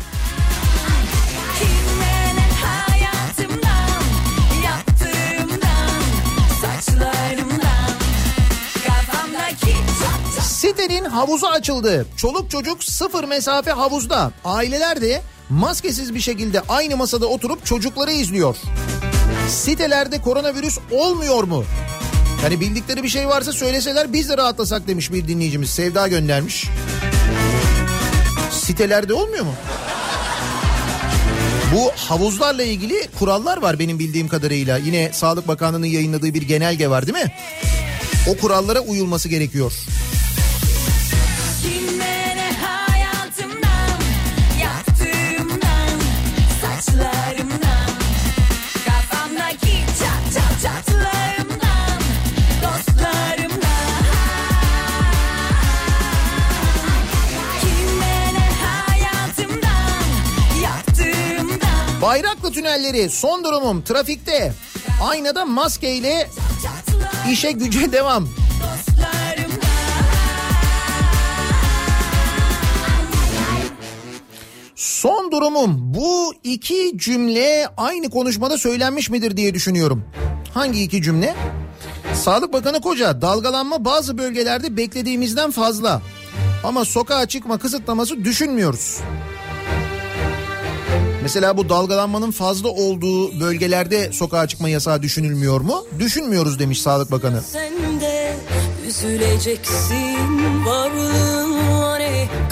Çat
Sitenin havuzu açıldı. Çoluk çocuk sıfır mesafe havuzda. Aileler de maskesiz bir şekilde aynı masada oturup çocukları izliyor. Sitelerde koronavirüs olmuyor mu? Yani bildikleri bir şey varsa söyleseler biz de rahatlasak demiş bir dinleyicimiz. Sevda göndermiş. Sitelerde olmuyor mu? Bu havuzlarla ilgili kurallar var benim bildiğim kadarıyla. Yine Sağlık Bakanlığı'nın yayınladığı bir genelge var değil mi? O kurallara uyulması gerekiyor. Bayraklı tünelleri son durumum trafikte. Aynada maskeyle işe güce devam. Son durumum bu iki cümle aynı konuşmada söylenmiş midir diye düşünüyorum. Hangi iki cümle? Sağlık Bakanı Koca dalgalanma bazı bölgelerde beklediğimizden fazla. Ama sokağa çıkma kısıtlaması düşünmüyoruz. Mesela bu dalgalanmanın fazla olduğu bölgelerde sokağa çıkma yasağı düşünülmüyor mu? Düşünmüyoruz demiş Sağlık Bakanı.
Sen de üzüleceksin varlığın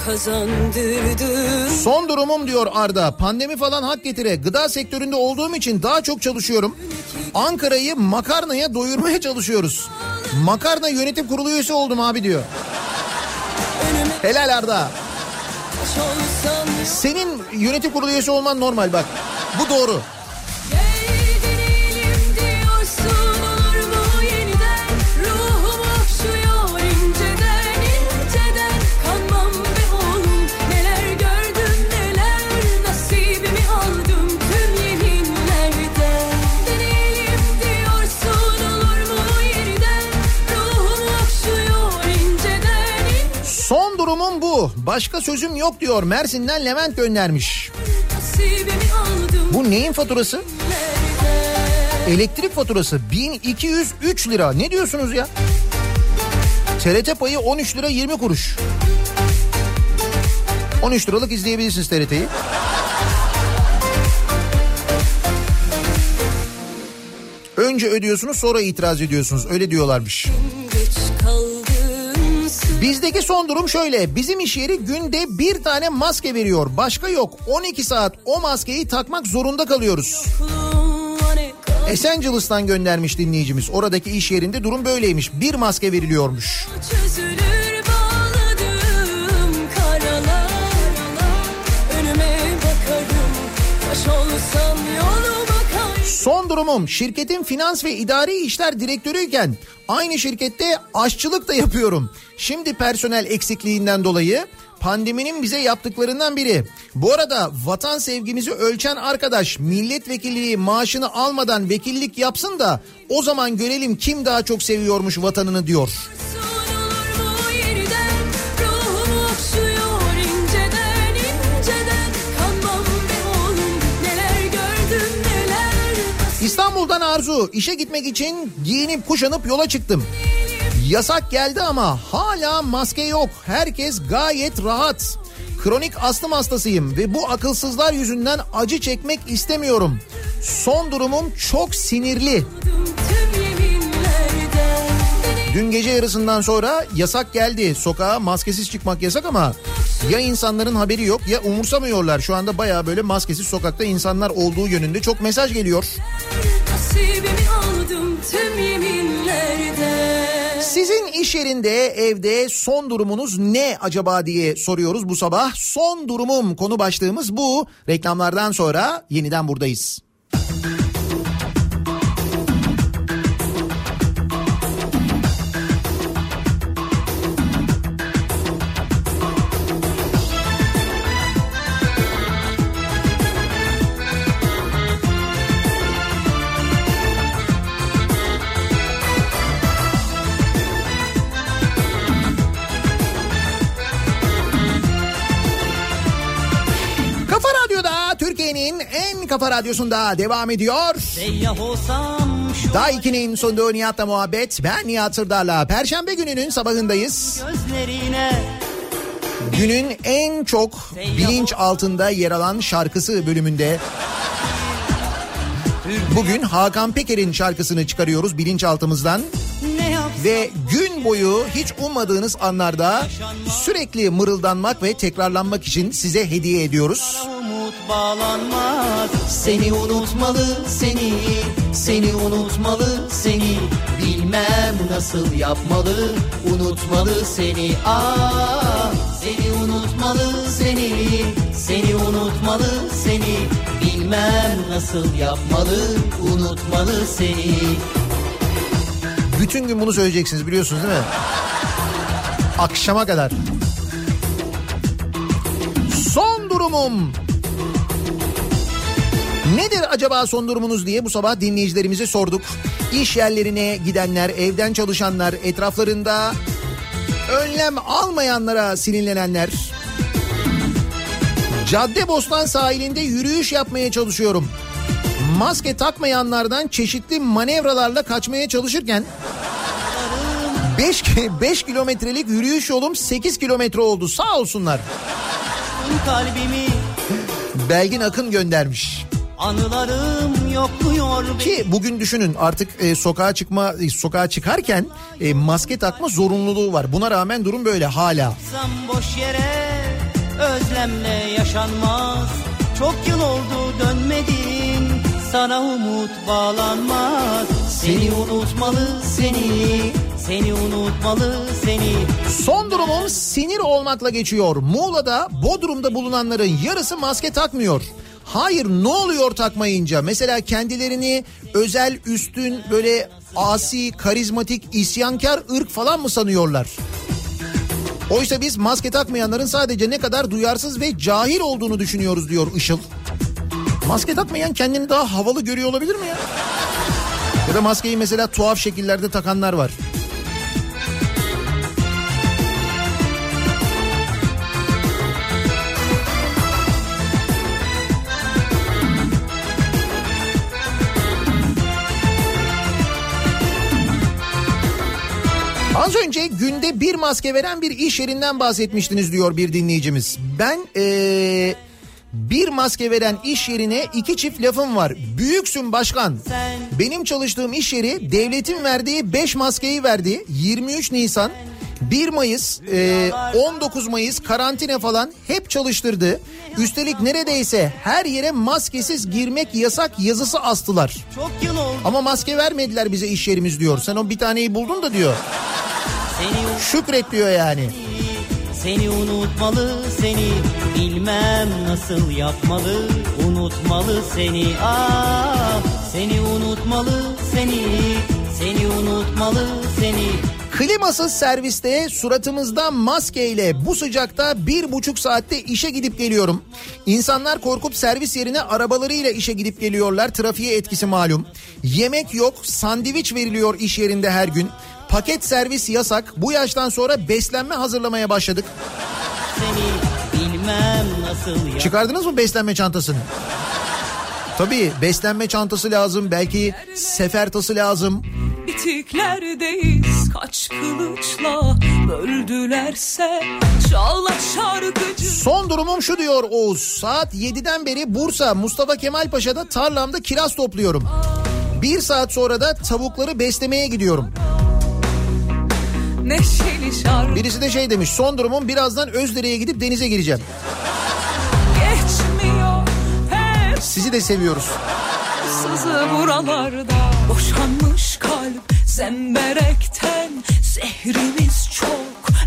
kazandırdı
Son durumum diyor Arda. Pandemi falan hak getire. Gıda sektöründe olduğum için daha çok çalışıyorum. Ankara'yı makarnaya doyurmaya çalışıyoruz. Makarna yönetim kurulu üyesi oldum abi diyor. Helal Arda. Senin yönetim kurulu üyesi olman normal bak. Bu doğru. Bu. Başka sözüm yok diyor. Mersin'den Levent göndermiş. Bu neyin faturası? Elektrik faturası 1203 lira. Ne diyorsunuz ya? TRT payı 13 lira 20 kuruş. 13 liralık izleyebilirsiniz TRT'yi. Önce ödüyorsunuz sonra itiraz ediyorsunuz. Öyle diyorlarmış. Bizdeki son durum şöyle. Bizim iş yeri günde bir tane maske veriyor. Başka yok. 12 saat o maskeyi takmak zorunda kalıyoruz. Esencilis'tan göndermiş dinleyicimiz. Oradaki iş yerinde durum böyleymiş. Bir maske veriliyormuş.
Çözülür olsam yoluma kay
Son durumum şirketin finans ve idari işler direktörüyken aynı şirkette aşçılık da yapıyorum. Şimdi personel eksikliğinden dolayı pandeminin bize yaptıklarından biri. Bu arada vatan sevgimizi ölçen arkadaş milletvekilliği maaşını almadan vekillik yapsın da o zaman görelim kim daha çok seviyormuş vatanını diyor.
Son
İstanbul'dan Arzu işe gitmek için giyinip kuşanıp yola çıktım. Yasak geldi ama hala maske yok. Herkes gayet rahat. Kronik astım hastasıyım ve bu akılsızlar yüzünden acı çekmek istemiyorum. Son durumum çok sinirli. Dün gece yarısından sonra yasak geldi. Sokağa maskesiz çıkmak yasak ama ya insanların haberi yok ya umursamıyorlar. Şu anda baya böyle maskesiz sokakta insanlar olduğu yönünde çok mesaj geliyor. Sizin iş yerinde, evde son durumunuz ne acaba diye soruyoruz bu sabah. Son durumum konu başlığımız bu. Reklamlardan sonra yeniden buradayız. En kafa radyosunda devam ediyor. Daiki'nin sunduğu Nihat'la muhabbet. Ben Nihat Sırdar'la. Perşembe gününün sabahındayız.
gözlerine
Günün en çok bilinç altında yer alan şarkısı bölümünde. Bugün Hakan Peker'in şarkısını çıkarıyoruz bilinçaltımızdan. Ve gün boyu hiç ummadığınız anlarda sürekli mırıldanmak ve tekrarlanmak için size hediye ediyoruz.
umut bağlanmaz
Seni unutmalı seni, seni unutmalı seni. Bilmem nasıl yapmalı, unutmalı seni. Aa, seni unutmalı seni, seni unutmalı seni. Bilmem nasıl yapmalı, unutmalı seni.
Bütün gün bunu söyleyeceksiniz biliyorsunuz değil mi? Akşama kadar. Son durumum. Nedir acaba son durumunuz diye bu sabah dinleyicilerimize sorduk. İş yerlerine gidenler, evden çalışanlar, etraflarında önlem almayanlara sinirlenenler. Caddebostan sahilinde yürüyüş yapmaya çalışıyorum. Maske takmayanlardan çeşitli manevralarla kaçmaya çalışırken 5 5 kilometrelik yürüyüş yolum 8 kilometre oldu. Sağ olsunlar.
kalbimi
Belgin Akın göndermiş.
Anılarım yokluyor beni
Ki bugün düşünün artık e, sokağa çıkma e, sokağa çıkarken e, maske takma zorunluluğu var. Buna rağmen durum böyle hala.
Boş yere özlemle yaşanmaz Çok yıl oldu dönmedin sana umut bağlanmaz Seni unutmalı seni Seni unutmalı seni
Son durumum sinir olmakla geçiyor. Muğla'da Bodrum'da bulunanların yarısı maske takmıyor. Hayır ne oluyor takmayınca? Mesela kendilerini özel, üstün, böyle asi, karizmatik, isyankar ırk falan mı sanıyorlar? Oysa biz maske takmayanların sadece ne kadar duyarsız ve cahil olduğunu düşünüyoruz diyor Işıl. Maske takmayan kendini daha havalı görüyor olabilir mi ya? Ya da maskeyi mesela tuhaf şekillerde takanlar var. Az önce günde bir maske veren bir iş yerinden bahsetmiştiniz diyor bir dinleyicimiz. Ben ee, bir maske veren iş yerine iki çift lafım var. Büyüksün başkan. Benim çalıştığım iş yeri devletin verdiği 5 maskeyi verdi. 23 Nisan 1 Mayıs, e, 19 Mayıs karantina falan hep çalıştırdı. Üstelik neredeyse her yere maskesiz girmek yasak yazısı astılar. Ama maske vermediler bize iş yerimiz diyor. Sen o bir taneyi buldun da diyor. Şükret diyor yani.
Seni unutmalı seni bilmem nasıl yapmalı unutmalı seni ah seni unutmalı seni seni unutmalı
Klimasız serviste suratımızda maskeyle bu sıcakta bir buçuk saatte işe gidip geliyorum. İnsanlar korkup servis yerine arabalarıyla işe gidip geliyorlar. Trafiğe etkisi malum. Yemek yok, sandviç veriliyor iş yerinde her gün. Paket servis yasak. Bu yaştan sonra beslenme hazırlamaya başladık.
seni bilmem nasıl yap
Çıkardınız mı beslenme çantasını? Tabii beslenme çantası lazım. Belki sefer tası lazım.
Bitiklerdeyiz kaç kılıçla böldülerse Çağla şarkıcı
Son durumum şu diyor Oğuz. Saat 7'den beri Bursa Mustafa Kemal Paşa'da tarlamda kiraz topluyorum. Bir saat sonra da tavukları beslemeye gidiyorum. Birisi de şey demiş son durumum birazdan Özdere'ye gidip denize gireceğim. Sizi de seviyoruz.
sızı buralarda Boşanmış kalp zemberekten Zehrimiz çok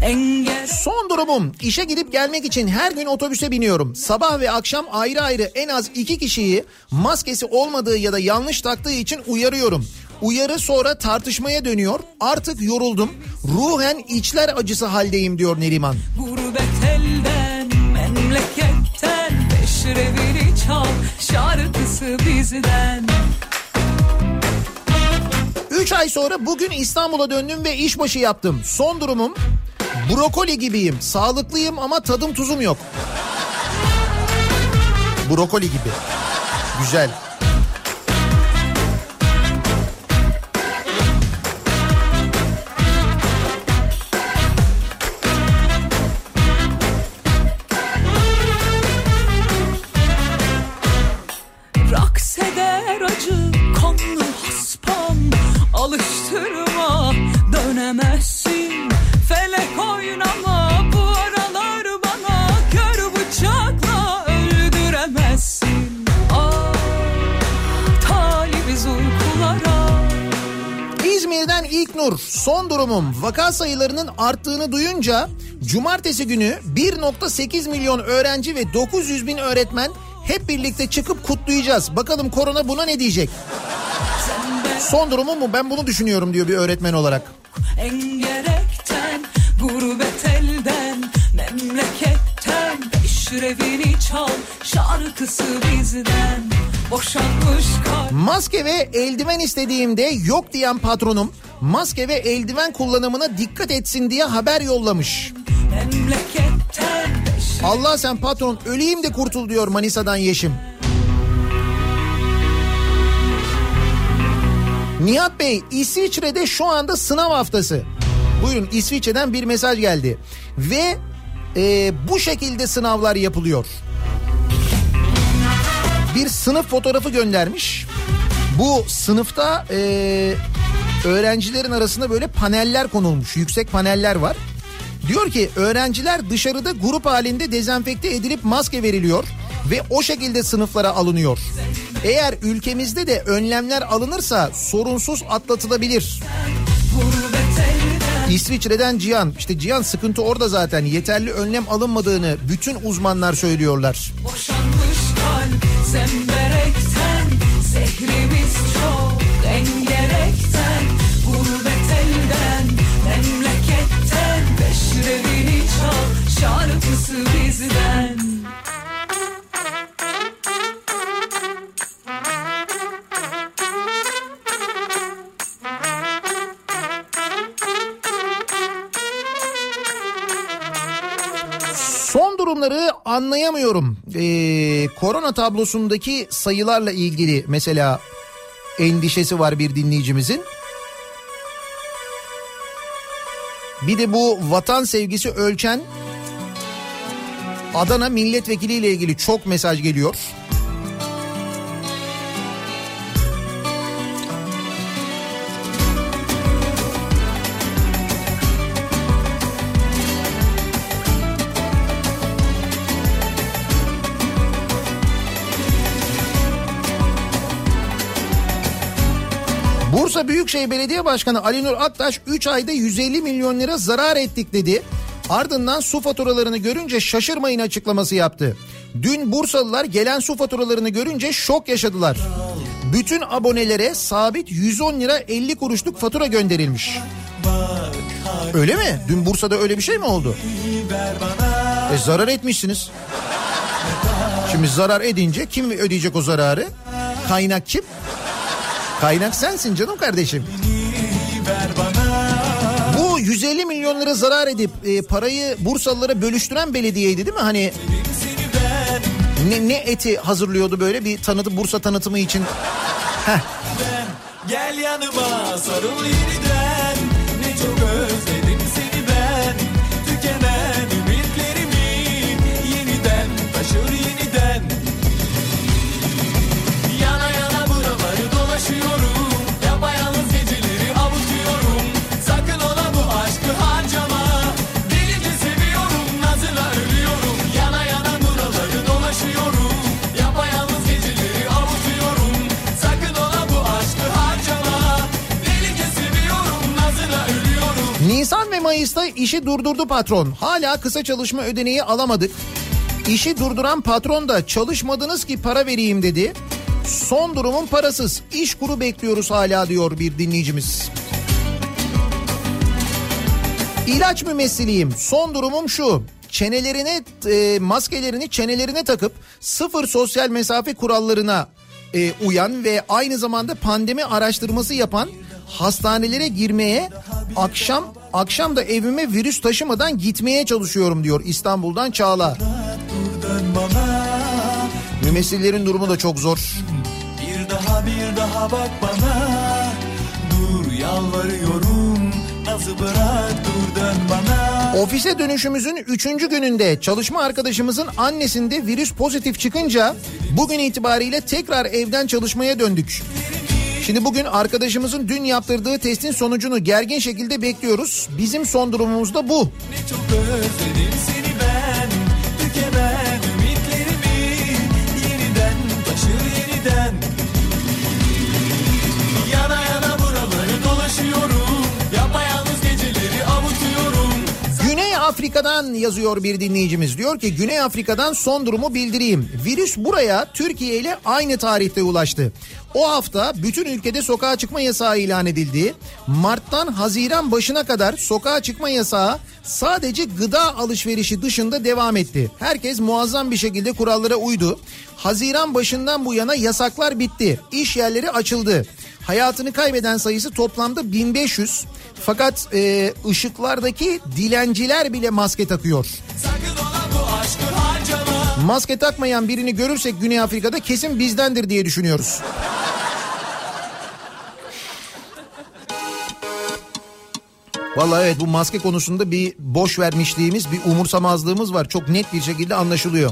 engel
Son durumum işe gidip gelmek için her gün otobüse biniyorum. Sabah ve akşam ayrı ayrı en az iki kişiyi maskesi olmadığı ya da yanlış taktığı için uyarıyorum. Uyarı sonra tartışmaya dönüyor. Artık yoruldum. Ruhen içler acısı haldeyim diyor Neriman.
Gurbet elden memleketten Peşrevini çal şarkısı bizden
3 ay sonra bugün İstanbul'a döndüm ve işbaşı yaptım. Son durumum brokoli gibiyim. Sağlıklıyım ama tadım tuzum yok. Brokoli gibi. Güzel.
Haspam Alıştırma dönemezsin Felek oynama bu aralar bana Kör bıçakla öldüremezsin Ah talibiz uykulara
İzmir'den İlknur son durumum vaka sayılarının arttığını duyunca cumartesi günü 1.8 milyon öğrenci ve 900 bin öğretmen hep birlikte çıkıp kutlayacağız. Bakalım korona buna ne diyecek? Son durumum mu ben bunu düşünüyorum diyor bir öğretmen olarak.
Engerekten, gurbet elden, memleketten Peşrevini çal, şarkısı bizden Boşanmış kalp
Maske ve eldiven istediğimde yok diyen patronum maske ve eldiven kullanımına dikkat etsin diye haber yollamış.
memleketten
Allah sen patron öleyim de kurtul diyor Manisa'dan Yeşim. Nihat Bey İsviçre'de şu anda sınav haftası. Buyurun İsviçre'den bir mesaj geldi. Ve e, bu şekilde sınavlar yapılıyor. Bir sınıf fotoğrafı göndermiş. Bu sınıfta e, öğrencilerin arasında böyle paneller konulmuş. Yüksek paneller var. Diyor ki öğrenciler dışarıda grup halinde dezenfekte edilip maske veriliyor ve o şekilde sınıflara alınıyor. Eğer ülkemizde de önlemler alınırsa sorunsuz atlatılabilir. İsviçre'den Cihan. İşte Cihan sıkıntı orada zaten. Yeterli önlem alınmadığını bütün uzmanlar söylüyorlar.
Boşanmış kalp zemberekten Zehrimiz çok engerekten Gurbet elden memleketten Peşrevini çal şarkısı bizden
Durumları anlayamıyorum. Ee, korona tablosundaki sayılarla ilgili mesela endişesi var bir dinleyicimizin. Bir de bu vatan sevgisi ölçen Adana milletvekili ile ilgili çok mesaj geliyor. Bursa Büyükşehir Belediye Başkanı Ali Nur Aktaş 3 ayda 150 milyon lira zarar ettik dedi. Ardından su faturalarını görünce şaşırmayın açıklaması yaptı. Dün Bursalılar gelen su faturalarını görünce şok yaşadılar. Bütün abonelere sabit 110 lira 50 kuruşluk fatura gönderilmiş. Öyle mi? Dün Bursa'da öyle bir şey mi oldu? E zarar etmişsiniz. Şimdi zarar edince kim ödeyecek o zararı? Kaynak kim? Kaynak sensin canım kardeşim. Bu 150 milyon lira zarar edip e, parayı Bursalılara bölüştüren belediyeydi değil mi? Hani ne, ne eti hazırlıyordu böyle bir tanıtı Bursa tanıtımı için. Heh.
Gel yanıma sarıl yeniden Ne çok özledim
Mayıs'ta işi durdurdu patron. Hala kısa çalışma ödeneği alamadık. İşi durduran patron da çalışmadınız ki para vereyim dedi. Son durumun parasız. İş kuru bekliyoruz hala diyor bir dinleyicimiz. İlaç mümessiliyim. Son durumum şu. Çenelerine e, maskelerini çenelerine takıp sıfır sosyal mesafe kurallarına e, uyan ve aynı zamanda pandemi araştırması yapan hastanelere girmeye akşam akşam da evime virüs taşımadan gitmeye çalışıyorum diyor İstanbul'dan Çağla. Mümessillerin durumu da çok zor.
Bir daha bir daha bak bana Dur yalvarıyorum Nazı bırak dur dön bana
Ofise dönüşümüzün üçüncü gününde çalışma arkadaşımızın annesinde virüs pozitif çıkınca bugün itibariyle tekrar evden çalışmaya döndük. Şimdi bugün arkadaşımızın dün yaptırdığı testin sonucunu gergin şekilde bekliyoruz. Bizim son durumumuz da bu.
Ne çok özledim seni ben Tükenen ümitlerimi Yeniden taşır yeniden Yana yana buraları dolaşıyorum Yapayalnız geceleri avutuyorum
Güney Afrika'dan yazıyor bir dinleyicimiz. Diyor ki Güney Afrika'dan son durumu bildireyim. Virüs buraya Türkiye ile aynı tarihte ulaştı. O hafta bütün ülkede sokağa çıkma yasağı ilan edildi. Mart'tan Haziran başına kadar sokağa çıkma yasağı sadece gıda alışverişi dışında devam etti. Herkes muazzam bir şekilde kurallara uydu. Haziran başından bu yana yasaklar bitti. İş yerleri açıldı. Hayatını kaybeden sayısı toplamda 1500. Fakat e, ışıklardaki dilenciler bile maske takıyor.
Sakın ola bu aşkı harcama
Maske takmayan birini görürsek Güney Afrika'da kesin bizdendir diye düşünüyoruz. Vallahi evet bu maske konusunda bir boş vermişliğimiz, bir umursamazlığımız var. Çok net bir şekilde anlaşılıyor.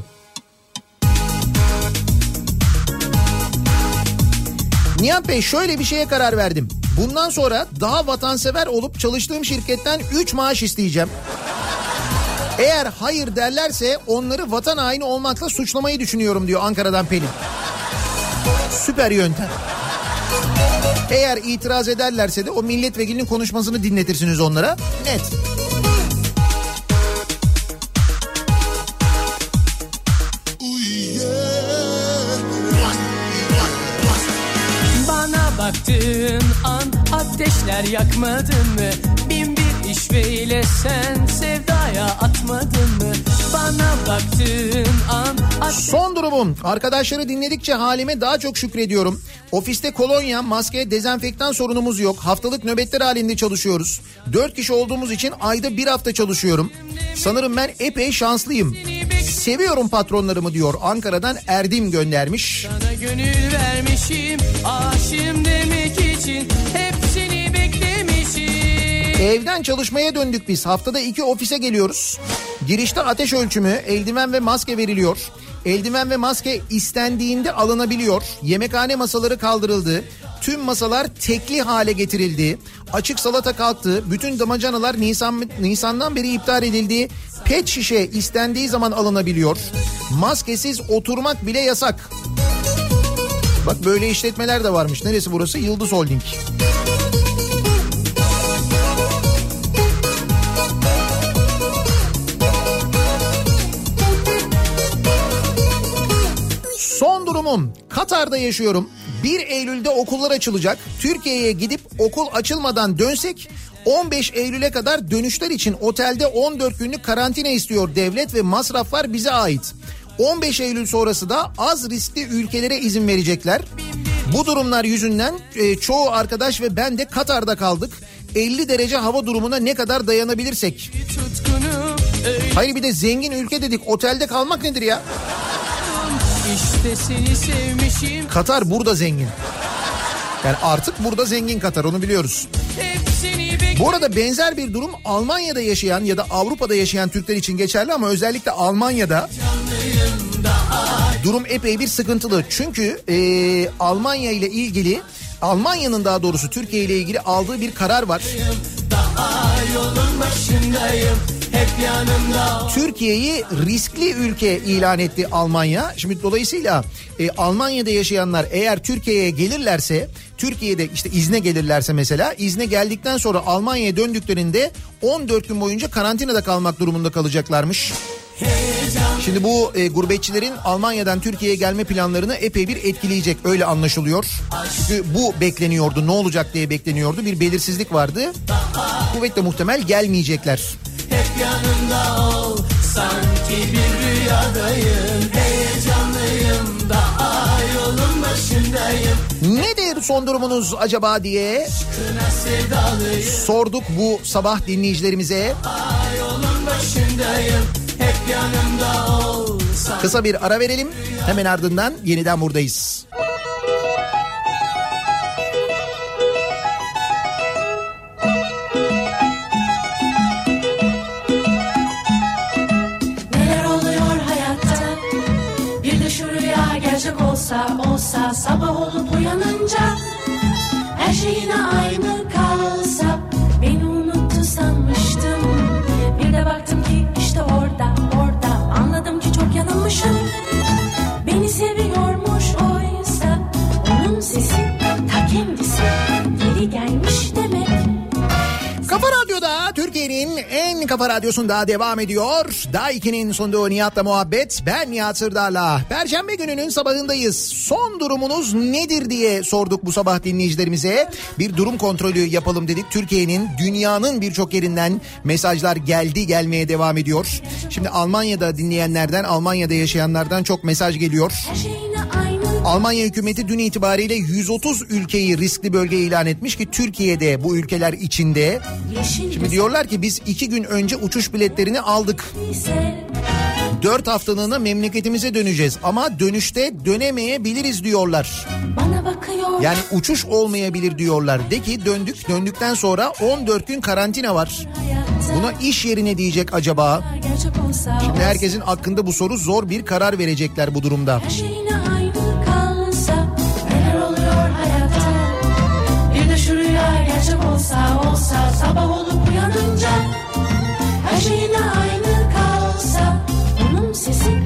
Nihat Bey şöyle bir şeye karar verdim. Bundan sonra daha vatansever olup çalıştığım şirketten 3 maaş isteyeceğim. Eğer hayır derlerse onları vatan haini olmakla suçlamayı düşünüyorum diyor Ankara'dan Pelin. Süper yöntem. Eğer itiraz ederlerse de o milletvekilinin konuşmasını dinletirsiniz onlara. Net.
Bana baktığın an ateşler yakmadın mı? Bin bir işveyle sen sevdaya atmadın mı? Bana baktığın an.
Son durumum. Arkadaşları dinledikçe halime daha çok şükrediyorum. Ofiste kolonya, maske, dezenfektan sorunumuz yok. Haftalık nöbetler halinde çalışıyoruz. Dört kişi olduğumuz için ayda bir hafta çalışıyorum. Sanırım ben epey şanslıyım. Seviyorum patronlarımı diyor. Ankara'dan Erdim göndermiş.
Sana gönül vermişim aşığım demek için beklemişim.
Evden çalışmaya döndük biz. Haftada iki ofise geliyoruz. Girişte ateş ölçümü, eldiven ve maske veriliyor. Eldiven ve maske istendiğinde alınabiliyor. Yemekhane masaları kaldırıldı. Tüm masalar tekli hale getirildi. Açık salata kalktı. Bütün damacanalar Nisan Nisan'dan beri iptal edildi. Pet şişe istendiği zaman alınabiliyor. Maskesiz oturmak bile yasak. Bak böyle işletmeler de varmış. Neresi burası? Yıldız Holding. Son durumum Katar'da yaşıyorum. 1 Eylül'de okullar açılacak. Türkiye'ye gidip okul açılmadan dönsek 15 Eylül'e kadar dönüşler için otelde 14 günlük karantina istiyor devlet ve masraflar bize ait. 15 Eylül sonrası da az riskli ülkelere izin verecekler. Bu durumlar yüzünden e, çoğu arkadaş ve ben de Katar'da kaldık. 50 derece hava durumuna ne kadar dayanabilirsek. Hayır bir de zengin ülke dedik otelde kalmak nedir ya?
İşte seni sevmişim
Katar burada zengin. Yani artık burada zengin Katar onu biliyoruz. Bu arada benzer bir durum Almanya'da yaşayan ya da Avrupa'da yaşayan Türkler için geçerli ama özellikle Almanya'da durum epey bir sıkıntılı. Çünkü e, Almanya ile ilgili Almanya'nın daha doğrusu Türkiye ile ilgili aldığı bir karar var.
yolun başındayım Hep yanımda
Türkiye'yi riskli ülke ilan etti Almanya. Şimdi dolayısıyla e, Almanya'da yaşayanlar eğer Türkiye'ye gelirlerse, Türkiye'de işte izne gelirlerse mesela, izne geldikten sonra Almanya'ya döndüklerinde 14 gün boyunca karantinada kalmak durumunda kalacaklarmış. Şimdi bu e, gurbetçilerin Almanya'dan Türkiye'ye gelme planlarını epey bir etkileyecek öyle anlaşılıyor. Çünkü bu bekleniyordu ne olacak diye bekleniyordu bir belirsizlik vardı. Kuvvetle muhtemel gelmeyecekler.
Hep yanımda ol Sanki bir rüyadayım Heyecanlıyım Daha yolun başındayım
Nedir son durumunuz acaba diye sorduk bu sabah dinleyicilerimize.
Yolun başındayım Hep yanımda ol
Kısa bir ara verelim. Hemen ardından yeniden buradayız.
Sabah olup uyanınca Her şey yine aynı kalsa Beni unuttu sanmıştım. Bir de baktım ki işte orada orada. Anladım ki çok yanılmışım. Beni seviyormuş
Türkiye'nin en kafa radyosunda devam ediyor. Daiki'nin sunduğu Nihat'la muhabbet. Ben Nihat Sırdar'la. Perşembe gününün sabahındayız. Son durumunuz nedir diye sorduk bu sabah dinleyicilerimize. Bir durum kontrolü yapalım dedik. Türkiye'nin dünyanın birçok yerinden mesajlar geldi gelmeye devam ediyor. Şimdi Almanya'da dinleyenlerden, Almanya'da yaşayanlardan çok mesaj geliyor.
Her
Almanya hükümeti dün itibariyle 130 ülkeyi riskli bölge ilan etmiş ki Türkiye'de bu ülkeler içinde. Şimdi diyorlar ki biz iki gün önce uçuş biletlerini aldık. Dört haftalığına memleketimize döneceğiz ama dönüşte dönemeyebiliriz diyorlar. Yani uçuş olmayabilir diyorlar. De ki döndük döndükten sonra 14 gün karantina var. Buna iş yerine diyecek acaba? Şimdi herkesin hakkında bu soru zor bir karar verecekler bu durumda.
Her olsa olsa Sabah olup uyanınca Her şey yine aynı kalsa Onun sesi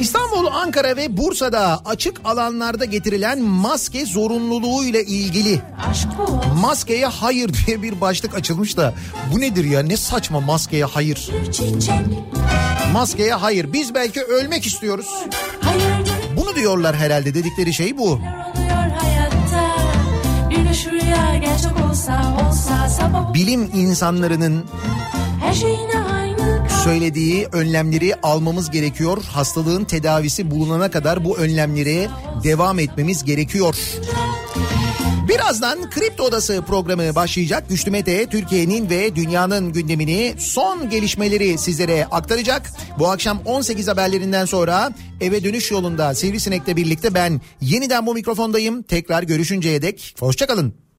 İstanbul, Ankara ve Bursa'da açık alanlarda getirilen maske zorunluluğuyla ilgili.
Aşk bu.
Maskeye hayır diye bir başlık açılmış da bu nedir ya? Ne saçma maskeye hayır. Maskeye hayır. Biz belki ölmek istiyoruz. Bunu diyorlar herhalde. Dedikleri şey bu.
neler oluyor hayatta. Bir rüya gerçek olsa olsa Sabah
Bilim insanlarının
Her şey yine aynı kalsa
söylediği önlemleri almamız gerekiyor. Hastalığın tedavisi bulunana kadar bu önlemlere devam etmemiz gerekiyor. Birazdan Kripto Odası programı başlayacak. Güçlü Mete Türkiye'nin ve dünyanın gündemini son gelişmeleri sizlere aktaracak. Bu akşam 18 haberlerinden sonra eve dönüş yolunda Sivrisinek'le birlikte ben yeniden bu mikrofondayım. Tekrar görüşünceye dek hoşçakalın.